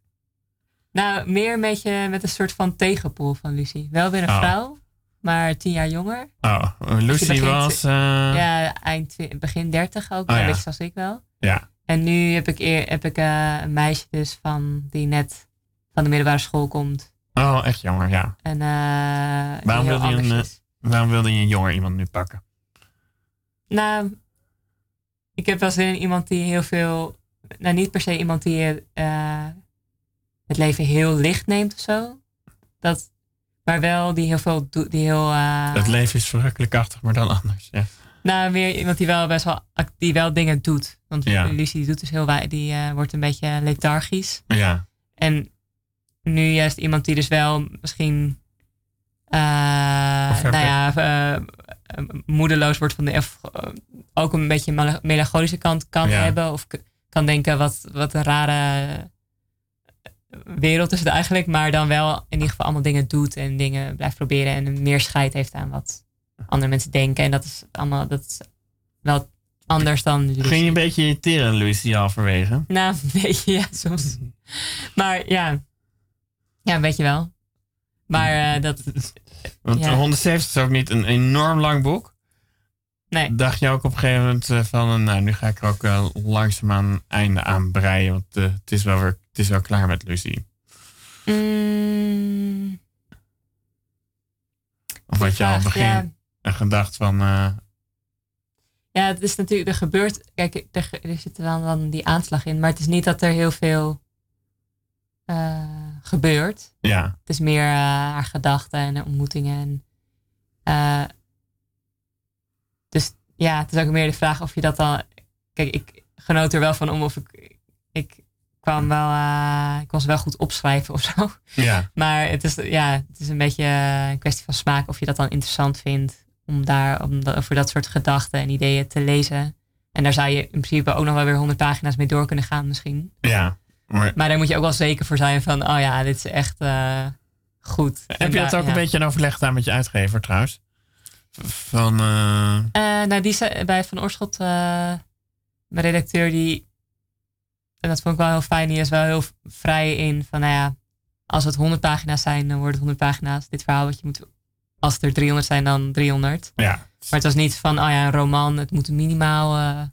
Nou, meer een beetje met een soort van tegenpool van Lucie. Wel weer een Oh. vrouw, maar tien jaar jonger. Oh, Lucy begint- was... eh, Ja, eind, begin dertig ook, Oh, een ja. beetje zoals ik wel. ja. En nu heb ik, eer, heb ik eh, een meisje dus van, die net van de middelbare school komt. Oh, echt jammer, ja. En eh, Waarom wilde je een, eh. Waarom wilde je een jonger iemand nu pakken? Nou, ik heb wel zin in iemand die heel veel. Nou, niet per se iemand die eh, het leven heel licht neemt of zo. Dat, maar wel die heel veel doet. Die heel. eh, Het leven is verrukkelijkachtig, maar dan anders. Ja. nou, weer iemand die wel best wel. die wel dingen doet. Want Ja. Lucie die doet dus heel wij. Die eh, wordt een beetje lethargisch. ja. En nu juist iemand die dus wel misschien. Of nou ja, moedeloos wordt van de. Of, eh, ook een beetje mel- melancholische kant kan Ja. hebben. Of kan denken wat, wat een rare eh, wereld is het eigenlijk. Maar dan wel in ieder geval allemaal dingen doet. En dingen blijft proberen. En meer scheid heeft aan wat andere mensen denken. En dat is allemaal. Dat is wel anders dan. Lucie. Ging je een beetje irriteren, Lucy, halverwege? Nou, een beetje, ja, soms. Maar ja, ja, weet je wel. Maar eh, dat, Want Ja. 170 is ook niet een enorm lang boek. nee. Dacht je ook op een gegeven moment eh, van, eh, nou, nu ga ik er ook uh, langzaamaan een einde aan breien. Want eh, het, is wel weer, het is wel klaar met Lucy. Mm, Of had je al begin ja. een gedacht van, eh, Ja, het is natuurlijk, er gebeurt, kijk, er, er zit dan, dan die aanslag in, maar het is niet dat er heel veel uh, gebeurt. Ja. Het is meer uh, haar gedachten en ontmoetingen. En, uh, dus ja, het is ook meer de vraag of je dat dan. Kijk, ik genoot er wel van om of ik. Ik kwam wel. ik was wel goed opschrijven of zo. Ja. Maar het is, ja, het is een beetje een kwestie van smaak of je dat dan interessant vindt. Om daar om over dat soort gedachten en ideeën te lezen. En daar zou je in principe ook nog wel weer honderd pagina's mee door kunnen gaan, misschien. Ja. Maar, maar daar moet je ook wel zeker voor zijn van, oh ja, dit is echt uh, goed. Heb je dat ook ja. een beetje in overleg gedaan met je uitgever trouwens? Van. Uh... Uh, nou, die zei, bij Van Oorschot, mijn redacteur, die. En dat vond ik wel heel fijn. Die is wel heel vrij in van, nou ja, als het 100 pagina's zijn, dan worden het 100 pagina's. Dit verhaal wat je moet. Als er 300 zijn, dan 300. Ja. Maar het was niet van, oh ja, een roman, het moet minimaal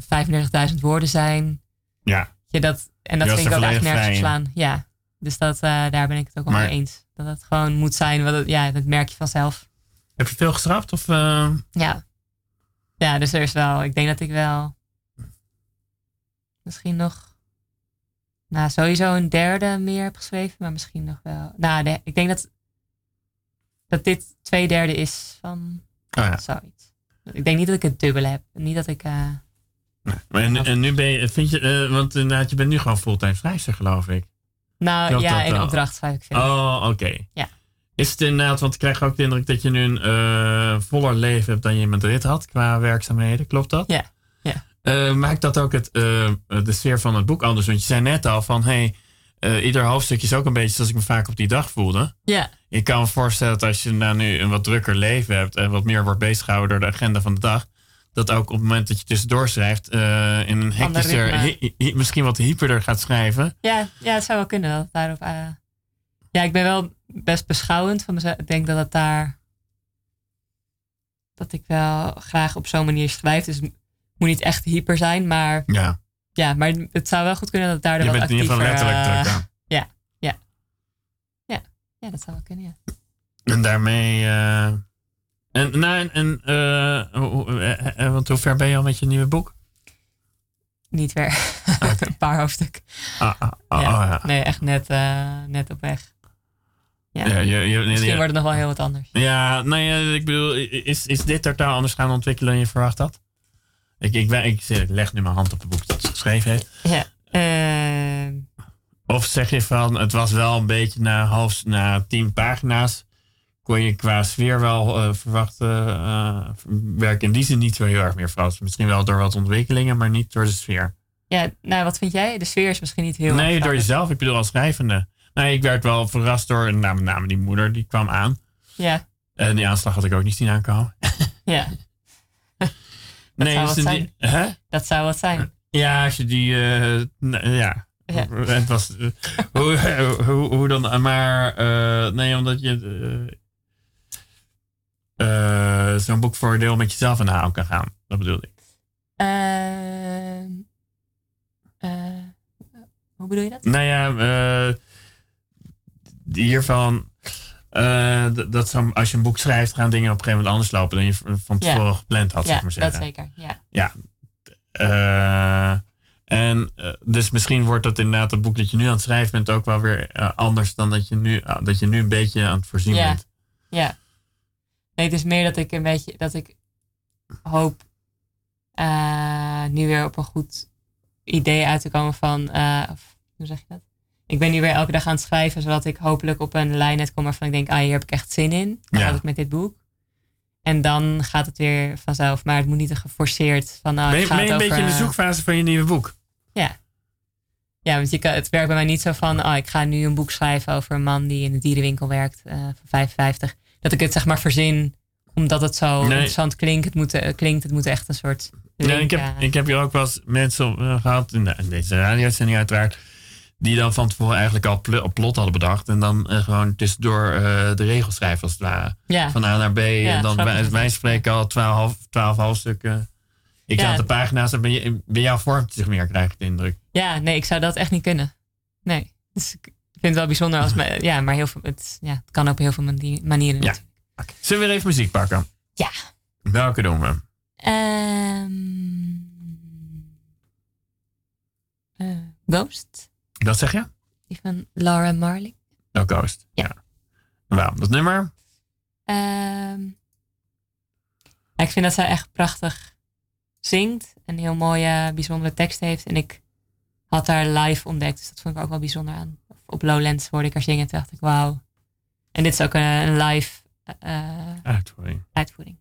35.000 woorden zijn. Ja. Ja, dat, en dat vind ik ook echt nergens slaan. Ja, dus dat, uh, daar ben ik het ook wel mee eens. Dat het gewoon moet zijn, wat het, ja, dat merk je vanzelf. Heb je veel gestraft? Of, uh... Ja. Ja, dus er is wel, ik denk dat ik wel misschien nog, nou sowieso een derde meer heb geschreven, maar misschien nog wel. Nou, de, ik denk dat, dat dit twee derde is van oh ja. zoiets. Ik denk niet dat ik het dubbele heb. Niet dat ik. Uh, Nee. En, en, nu ben je, vind je, uh, want inderdaad, je bent nu gewoon fulltime schrijfster, geloof ik. Nou ja, in opdracht schrijf ik veel. Oh, oké. Ja. Is het inderdaad, want ik krijg ook de indruk dat je nu een uh, voller leven hebt dan je in Madrid had qua werkzaamheden. Klopt dat? Ja. ja. Uh, maakt dat ook het, de sfeer van het boek anders? Want je zei net al van, hey, ieder hoofdstuk is ook een beetje zoals ik me vaak op die dag voelde. Ja. Ik kan me voorstellen dat als je nou nu een wat drukker leven hebt en wat meer wordt beziggehouden door de agenda van de dag, dat ook op het moment dat je tussendoor schrijft, uh, in een hectischer, hi, hi, misschien wat hyperder gaat schrijven. Ja, ja, het zou wel kunnen. Dat daarop, uh... Ja, ik ben wel best beschouwend van mezelf. Ik denk dat het daar. dat ik wel graag op zo'n manier schrijf. Dus het moet niet echt hyper zijn, maar. Ja. Ja, maar het zou wel goed kunnen dat het daardoor je bent in ieder geval letterlijk uh, druk aan. Ja, ja. Ja, ja, dat zou wel kunnen, ja. En daarmee. En, nou, en, en uh, hoe, uh, want hoe ver ben je al met je nieuwe boek? Niet ver. Okay. een paar hoofdstukken. Ah, ah, ah, ja. ja. Nee, echt net, net op weg. Ja. ja je, je, Misschien ja. wordt het nog wel heel wat anders. Ja, nou ja, ik bedoel, is, is dit totaal anders gaan ontwikkelen dan je verwacht had? Ik, ik, ik, ik leg nu mijn hand op het boek dat ze geschreven heeft. Ja. Uh, of zeg je van, het was wel een beetje na, half, na tien pagina's kon je qua sfeer wel uh, verwachten. Uh, werk in die zin niet zo heel erg meer vast. Misschien wel door wat ontwikkelingen, maar niet door de sfeer. Ja, nou wat vind jij? De sfeer is misschien niet heel Nee, door jezelf. Ik bedoel als schrijvende. Nee, ik werd wel verrast door, nou, met name die moeder, die kwam aan. Ja. En die aanslag had ik ook niet zien aankomen. Ja. Dat nee, zou wat die, zijn. Hè? Dat zou wat zijn. Ja, als je die, uh, ja. Ja. Het was, uh, hoe, hoe, hoe, dan, maar, uh, nee, omdat je uh, zo'n boek voor een deel met jezelf aan de haal kan gaan. Dat bedoel ik. Uh, uh, hoe bedoel je dat? Nou ja, uh, hiervan. dat zo, als je een boek schrijft, gaan dingen op een gegeven moment anders lopen dan je van tevoren ja. gepland had. Ja, zeg maar zeggen. dat zeker. Ja. ja. en dus misschien wordt dat inderdaad het boek dat je nu aan het schrijven bent ook wel weer anders dan dat je nu, dat je nu een beetje aan het voorzien ja. bent. Ja. Nee, het is meer dat ik een beetje dat ik hoop uh, nu weer op een goed idee uit te komen van, uh, of, hoe zeg je dat? Ik ben nu weer elke dag aan het schrijven, zodat ik hopelijk op een lijn net kom waarvan ik denk, ah, hier heb ik echt zin in. Dan Ja. gaat het met dit boek. En dan gaat het weer vanzelf, maar het moet niet geforceerd van, nou, ben je, gaat ben je een over, beetje in de eh, zoekfase van je nieuwe boek? Ja. Ja, want je kan, het werkt bij mij niet zo van, oh, ik ga nu een boek schrijven over een man die in de dierenwinkel werkt, uh, van 55. Dat ik het zeg maar verzin, omdat het zo Nee. interessant klinkt. Het moet, eh, klinkt. het moet echt een soort link, ik, heb, eh, ik heb hier ook wel eens mensen uh, gehad, in, de, in deze radio-uitzending uiteraard, die dan van tevoren eigenlijk al pl plot hadden bedacht en dan uh, gewoon tussendoor de regels schrijven als het ware. Ja. Van A naar B Ja, en dan wij, wij spreken al twaalf, twaalf hoofdstukken. Ik Ja. de pagina's en bij, jou vormt zich meer, krijg ik de indruk. ja, nee, ik zou dat echt niet kunnen. Nee. Dus ik vind het wel bijzonder als me, ja, maar heel veel, het, ja, het kan op heel veel mani- manieren. Ja. natuurlijk. Zullen we weer even muziek pakken? Ja. Welke doen we? Ehm eh, Ghost. Dat zeg je? Die van Laura Marling. Oh, Ghost. Ja. ja. Waarom dat nummer? Ehm, ja, ik vind dat zij echt prachtig zingt. En heel mooie, bijzondere teksten heeft. En ik had haar live ontdekt. Dus dat vond ik ook wel bijzonder aan. Op Lowlands hoorde ik haar zingen. Toen dacht ik, wauw. En dit is ook een, een live eh, Uitvoering. uitvoering.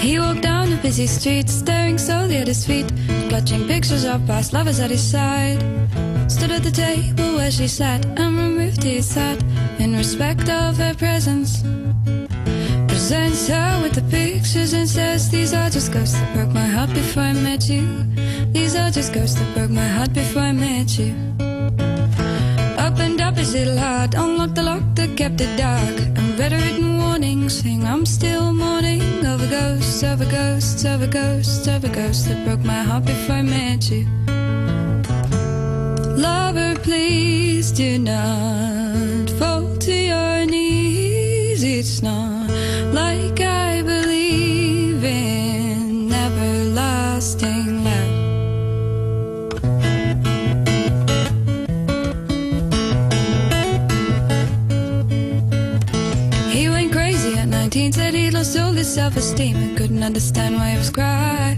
He walked down the busy street, staring solely at his feet, clutching pictures of past lovers at his side. Stood at the table where she sat and removed his hat in respect of her presence. Presents her with the pictures and says, These are just ghosts that broke my heart before I met you. These are just ghosts that broke my heart before I met you. Opened up his little heart, unlocked the lock that kept it dark, and read a written warning saying, I'm still mourning over ghosts, over ghosts, over ghosts, over ghosts that broke my heart before I met you. Lover, please do not fall to your knees. It's not like I believe in everlasting love. He went crazy at 19, said he lost all his self esteem and couldn't understand why he was cry,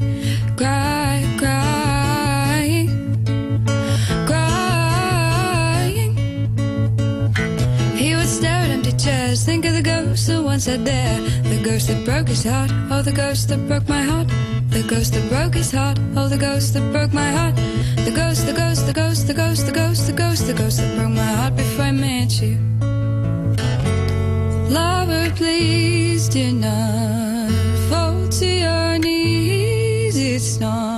think the ghost that there, the ghost that broke his heart, oh, the ghost that broke my heart. The ghost that broke his heart, oh, the ghost that broke my heart. The ghost, the ghost, the ghost, the ghost, the ghost, the ghost, the ghost that broke my heart before I met you. Lover, please do not fall to your knees. It's not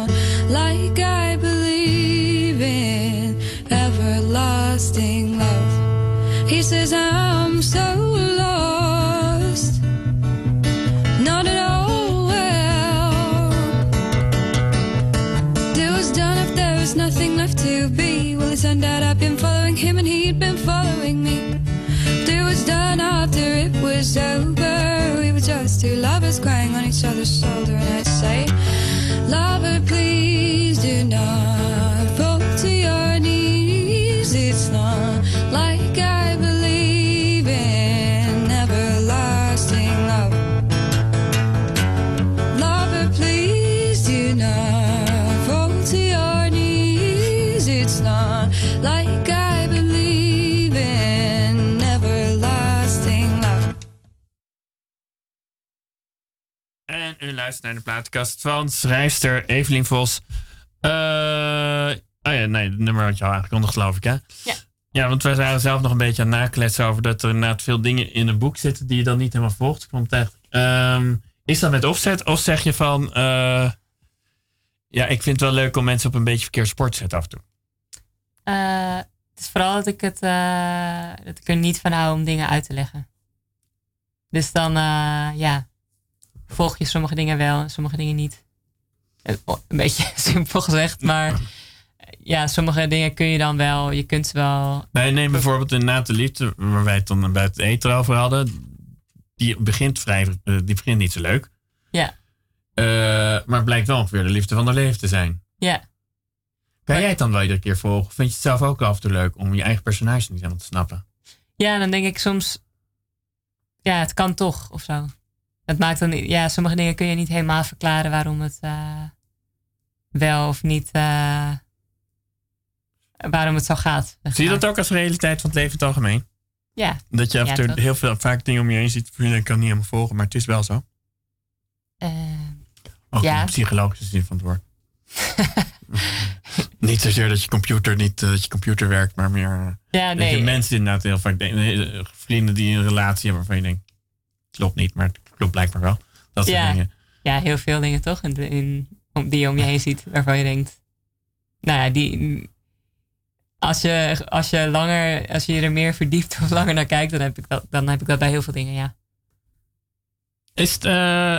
turned out I've been following him and he'd been following me. It was done after it was over. We were just two lovers crying on each other's shoulder, and I'd say, Lover, please do not luistert naar de platenkast van schrijfster Evelien Vos. Oh ja, nee, het nummer had je al aangekondigd, geloof ik, hè? Ja. Ja, want wij waren zelf nog een beetje aan het nakletsen over dat er inderdaad veel dingen in een boek zitten die je dan niet helemaal volgt. Ik het echt, is dat met opzet of zeg je van, eh, ja, ik vind het wel leuk om mensen op een beetje verkeerd sport te zetten af en toe? Eh, het is vooral dat ik, het, dat ik er niet van hou om dingen uit te leggen. Dus dan, ja, volg je sommige dingen wel en sommige dingen niet. Eh, Een beetje simpel gezegd, maar eh, ja, sommige dingen kun je dan wel, je kunt ze wel. Nee, neem bijvoorbeeld inderdaad de liefde, waar wij het dan bij het eten over hadden. Die begint vrij, eh, die begint niet zo leuk. Ja, Eh, maar het blijkt wel ongeveer de liefde van haar leven te zijn. ja. Kan jij het dan wel iedere keer volgen? Vind je het zelf ook af en toe leuk om je eigen personage niet helemaal te snappen? Ja, dan denk ik soms, ja, het kan toch of zo. Het maakt dan, ja, sommige dingen kun je niet helemaal verklaren waarom het eh, wel of niet, eh, waarom het zo gaat. Zie je dat ook als realiteit van het leven in het algemeen? Ja. Dat je af en toe heel veel, vaak dingen om je heen ziet. van, Ik kan niet helemaal volgen, maar het is wel zo. Eh, Ook Ja. in de psychologische zin van het woord. niet zozeer dat je computer niet dat je computer werkt, maar meer Ja, dat je mensen inderdaad heel vaak vrienden die een relatie hebben waarvan je denkt, klopt niet, maar het klopt blijkbaar wel. Dat soort ja, dingen. ja, heel veel dingen toch? In, in, om- die je om je heen ziet, waarvan je denkt, nou ja, die, als je, als je langer, als je er meer verdiept of langer naar kijkt, dan heb ik dat, dan heb ik dat bij heel veel dingen, ja. Is, het, eh,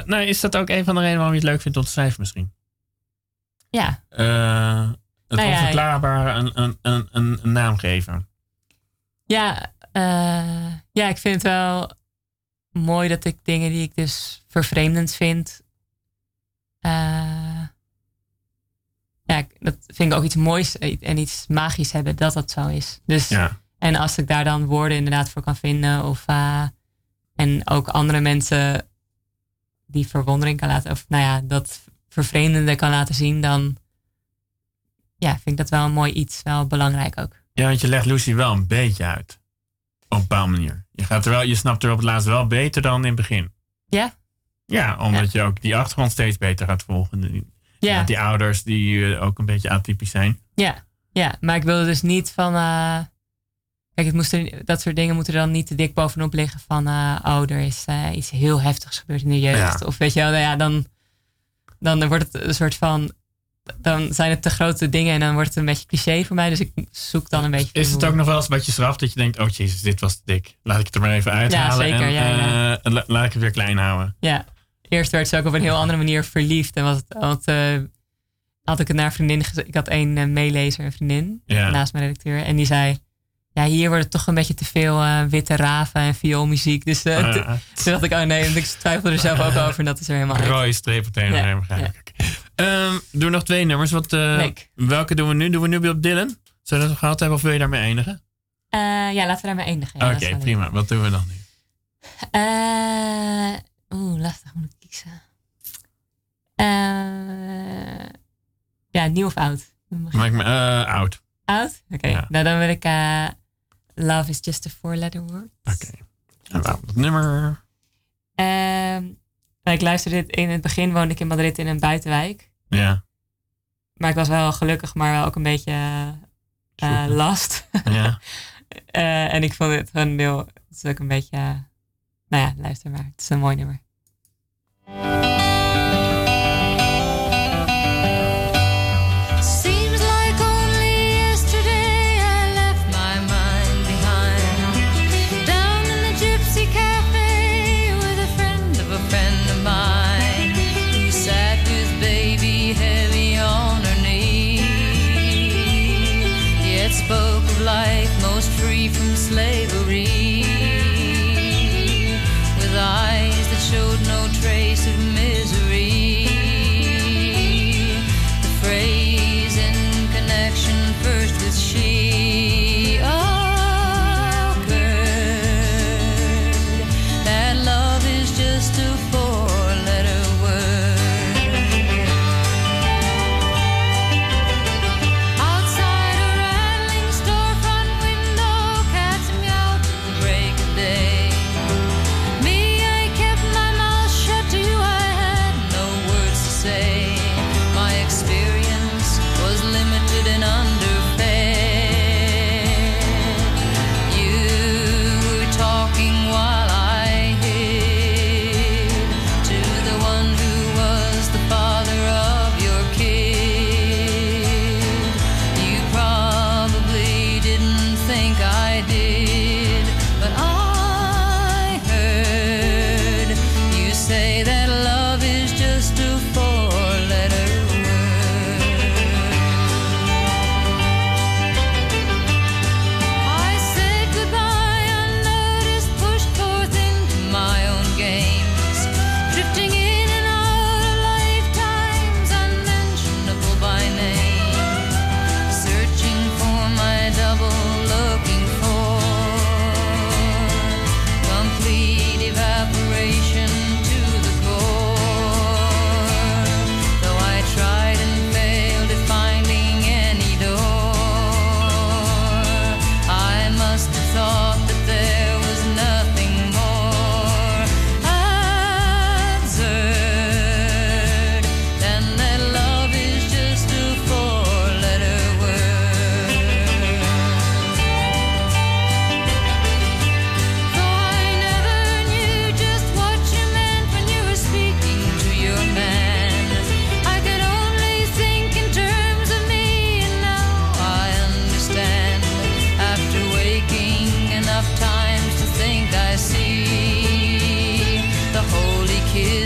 nou, is dat ook een van de redenen waarom je het leuk vindt om te schrijven misschien? Ja, Eh, het Nou ja, onverklaarbare een, een, een, een, een naam geven. ja, eh, ja, ik vind het wel mooi dat ik dingen die ik dus vervreemdend vind. eh, ja, dat vind ik ook iets moois en iets magisch hebben dat dat zo is. Dus Ja. En als ik daar dan woorden inderdaad voor kan vinden. Of, eh, en ook andere mensen die verwondering kan laten. Of nou ja, dat vervreemdende kan laten zien. Dan ja, vind ik dat wel een mooi iets. Wel belangrijk ook. ja, want je legt Lucy wel een beetje uit. Op een bepaalde manier. Je, gaat er wel, je snapt er op het laatst wel beter dan in het begin. Ja? Ja, omdat je ook die achtergrond steeds beter gaat volgen. Die, Ja. die ouders die eh, ook een beetje atypisch zijn. Ja, ja. Maar ik wilde dus niet van... eh, kijk, het moest er, dat soort dingen moeten er dan niet te dik bovenop liggen. Van, oh, er is iets heel heftigs gebeurd in de jeugd. Ja. Of weet je wel, nou ja, dan, dan wordt het een soort van... Dan zijn het te grote dingen en dan wordt het een beetje cliché voor mij. Dus ik zoek dan een beetje... Is het ook nog wel eens een beetje straf dat je denkt... oh jezus, dit was te dik. Laat ik het er maar even uithalen. zeker, en ja, ja. eh, la- laat ik het weer klein houden. Ja, eerst werd ze ook op een heel andere manier verliefd. En was het, want, eh, had ik het naar vriendin gezegd. Ik had één eh, meelezer, een vriendin, Ja. naast mijn redacteur. En die zei, ja, hier wordt het toch een beetje te veel witte raven en vioolmuziek. Dus toen- dacht ik, oh nee, want ik twijfelde er zelf ook over. En dat is er helemaal uit. Rode streep op het een of Ja, ik. Ehm, doe nog twee nummers. Wat, eh, welke doen we nu? Doen we nu op Dylan? Zullen we dat gehad hebben of wil je daarmee eindigen? Eh, ja, laten we daarmee eindigen. Ja, Oké, prima. Wat doen we dan nu? Eh, Oeh, lastig moet ik kiezen. Eh, ja, nieuw of oud? Maak me eh, oud. Oud? Oké, Ja. nou dan wil ik Love is just a four-letter word. Oké. En waarom dat nummer? Ehm, nou, ik luisterde dit in het begin, woonde ik in Madrid in een buitenwijk. Ja. Maar ik was wel gelukkig, maar wel ook een beetje eh, last. Ja. Eh, en ik vond het gewoon heel, het is ook een beetje, nou ja, luister maar. Het is een mooi nummer.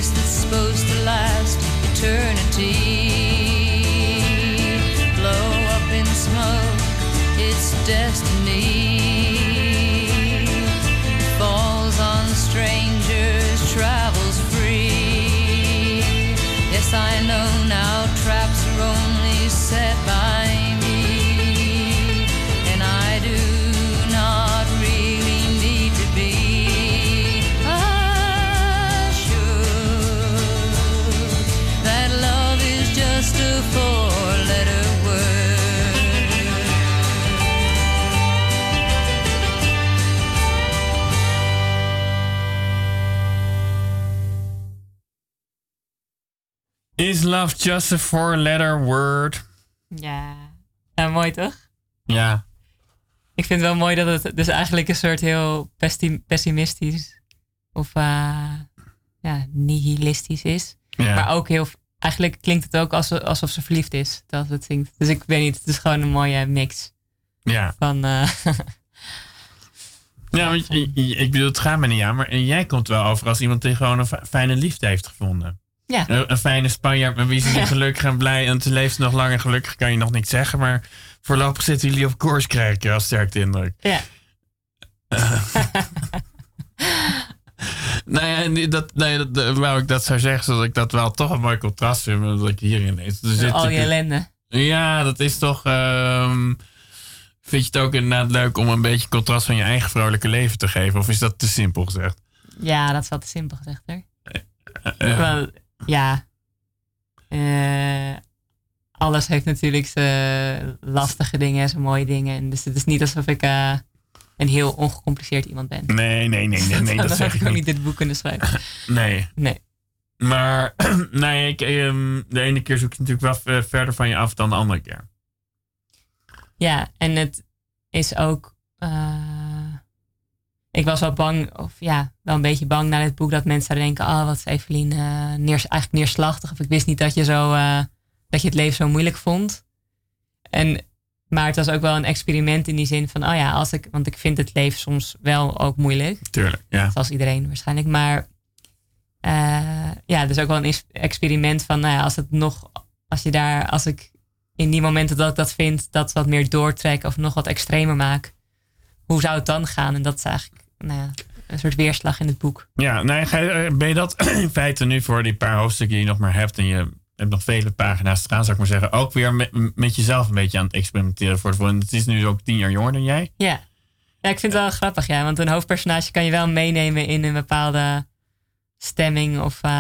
bliss that's supposed to last eternity. Blow up in smoke, it's destiny. Love just a four-letter word? Ja. ja, mooi toch? Ja. Ik vind het wel mooi dat het dus eigenlijk een soort heel pessimistisch of eh, ja, nihilistisch is. Ja. Maar ook heel, eigenlijk klinkt het ook alsof, alsof ze verliefd is dat het zingt. Dus ik weet niet, het is gewoon een mooie mix Ja. van. eh, Ja, want ik bedoel, het gaat me niet aan, maar jij komt wel over als iemand die gewoon een fi- fijne liefde heeft gevonden. Ja, Een, een fijne Spanjaard met wie ze niet gelukkig en blij en ze leeft nog lang en gelukkig, kan je nog niks zeggen, maar voorlopig zitten jullie op koers, krijg ik als sterk de indruk. ja. Nou ja, dat, nee, dat, dat- wou ik dat zou zeggen, zodat ik dat wel toch een mooi contrast vind wat ik hierin lees. Al je ellende. Ja, dat is toch. ehm, vind je het ook inderdaad leuk om een beetje contrast van je eigen vrolijke leven te geven? Of is dat te simpel gezegd? Ja, dat is wel te simpel gezegd hoor. Wel, ja. Eh, alles heeft natuurlijk zijn lastige dingen en zijn mooie dingen. En Dus het is niet alsof ik eh, een heel ongecompliceerd iemand ben. nee, nee, nee, nee, nee, dat zeg ik ook niet. dit boek kunnen schrijven. Nee. Nee. Maar nee, ik, ehm, de ene keer zoek je natuurlijk wel v- verder van je af dan de andere keer. Ja, en het is ook. eh, ik was wel bang, of ja, wel een beetje bang na dit boek dat mensen zouden denken: oh, wat is Evelien eh, neers, eigenlijk neerslachtig. Of ik wist niet dat je, zo, eh, dat je het leven zo moeilijk vond. En, maar het was ook wel een experiment in die zin van: oh ja, als ik, want ik vind het leven soms wel ook moeilijk. Tuurlijk, ja. Zoals iedereen waarschijnlijk. Maar eh, ja, dus ook wel een experiment van, nou ja, als het nog, als je daar, als ik in die momenten dat ik dat vind, dat wat meer doortrek of nog wat extremer maak, hoe zou het dan gaan? En dat is eigenlijk, nou ja, een soort weerslag in het boek. Ja, je- eh, ben je dat in feite nu voor die paar hoofdstukken die je nog maar hebt en je hebt nog vele pagina's te gaan, zou ik maar zeggen, ook weer met, met jezelf een beetje aan het experimenteren voor volgende. Het is nu ook tien jaar jonger dan jij. Ja. ja, ik vind het wel grappig, ja, want een hoofdpersonage kan je wel meenemen in een bepaalde stemming of, eh,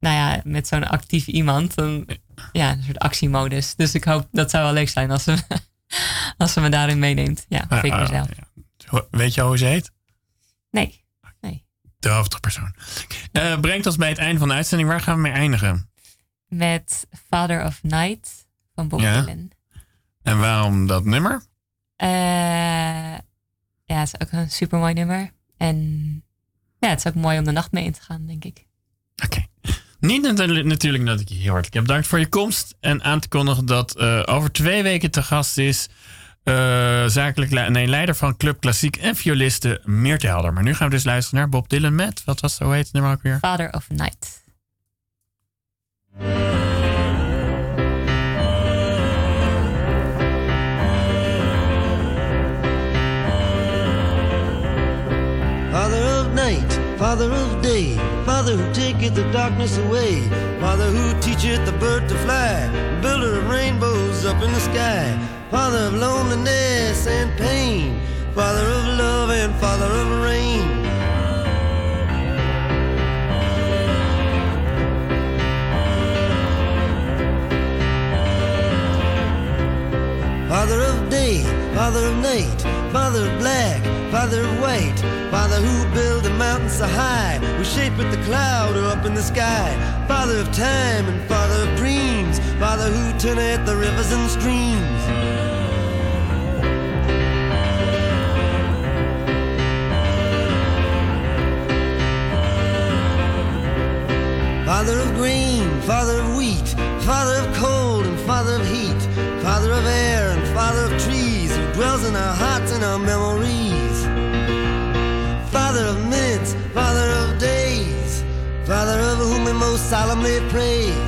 nou ja, met zo'n actief iemand. Dan, ja, een soort actiemodus. Dus ik hoop, dat zou wel leuk zijn als ze, als ze me daarin meeneemt. Ja, vind ik Ah, ah, mezelf. ja. Weet je hoe ze heet? Nee, nee. De hoofdpersoon. Eh, brengt ons bij het einde van de uitzending. Waar gaan we mee eindigen? Met Father of Night van Bob Ja. Dylan. En waarom dat nummer? Eh, ja, het is ook een super mooi nummer. En ja, het is ook mooi om de nacht mee in te gaan, denk ik. Oké. Niet natu- natuurlijk dat ik je heel hartelijk heb bedankt voor je komst. En aan te kondigen dat eh, over twee weken te gast is. Eh, zakelijk nee, leider van Club Klassiek en violiste Meerte Helder. Maar nu gaan we dus luisteren naar Bob Dylan met. Wat was het, heet het nummer ook weer? Father of Night. Father of day, Father who taketh the darkness away, Father who teacheth the bird to fly, builder of rainbows up in the sky, Father of loneliness and pain, Father of love and Father of rain. Father of day, Father of night, Father of black, Father of white, Father who built the mountains so high, who shapeth the cloud up in the sky, Father of time and Father of dreams, Father who turneth the rivers and streams. Father of grain, Father of wheat, Father of cold and Father of heat, Father of air and Father of trees, dwells in our hearts and our memories. Father of minutes, Father of days, Father of whom we most solemnly praise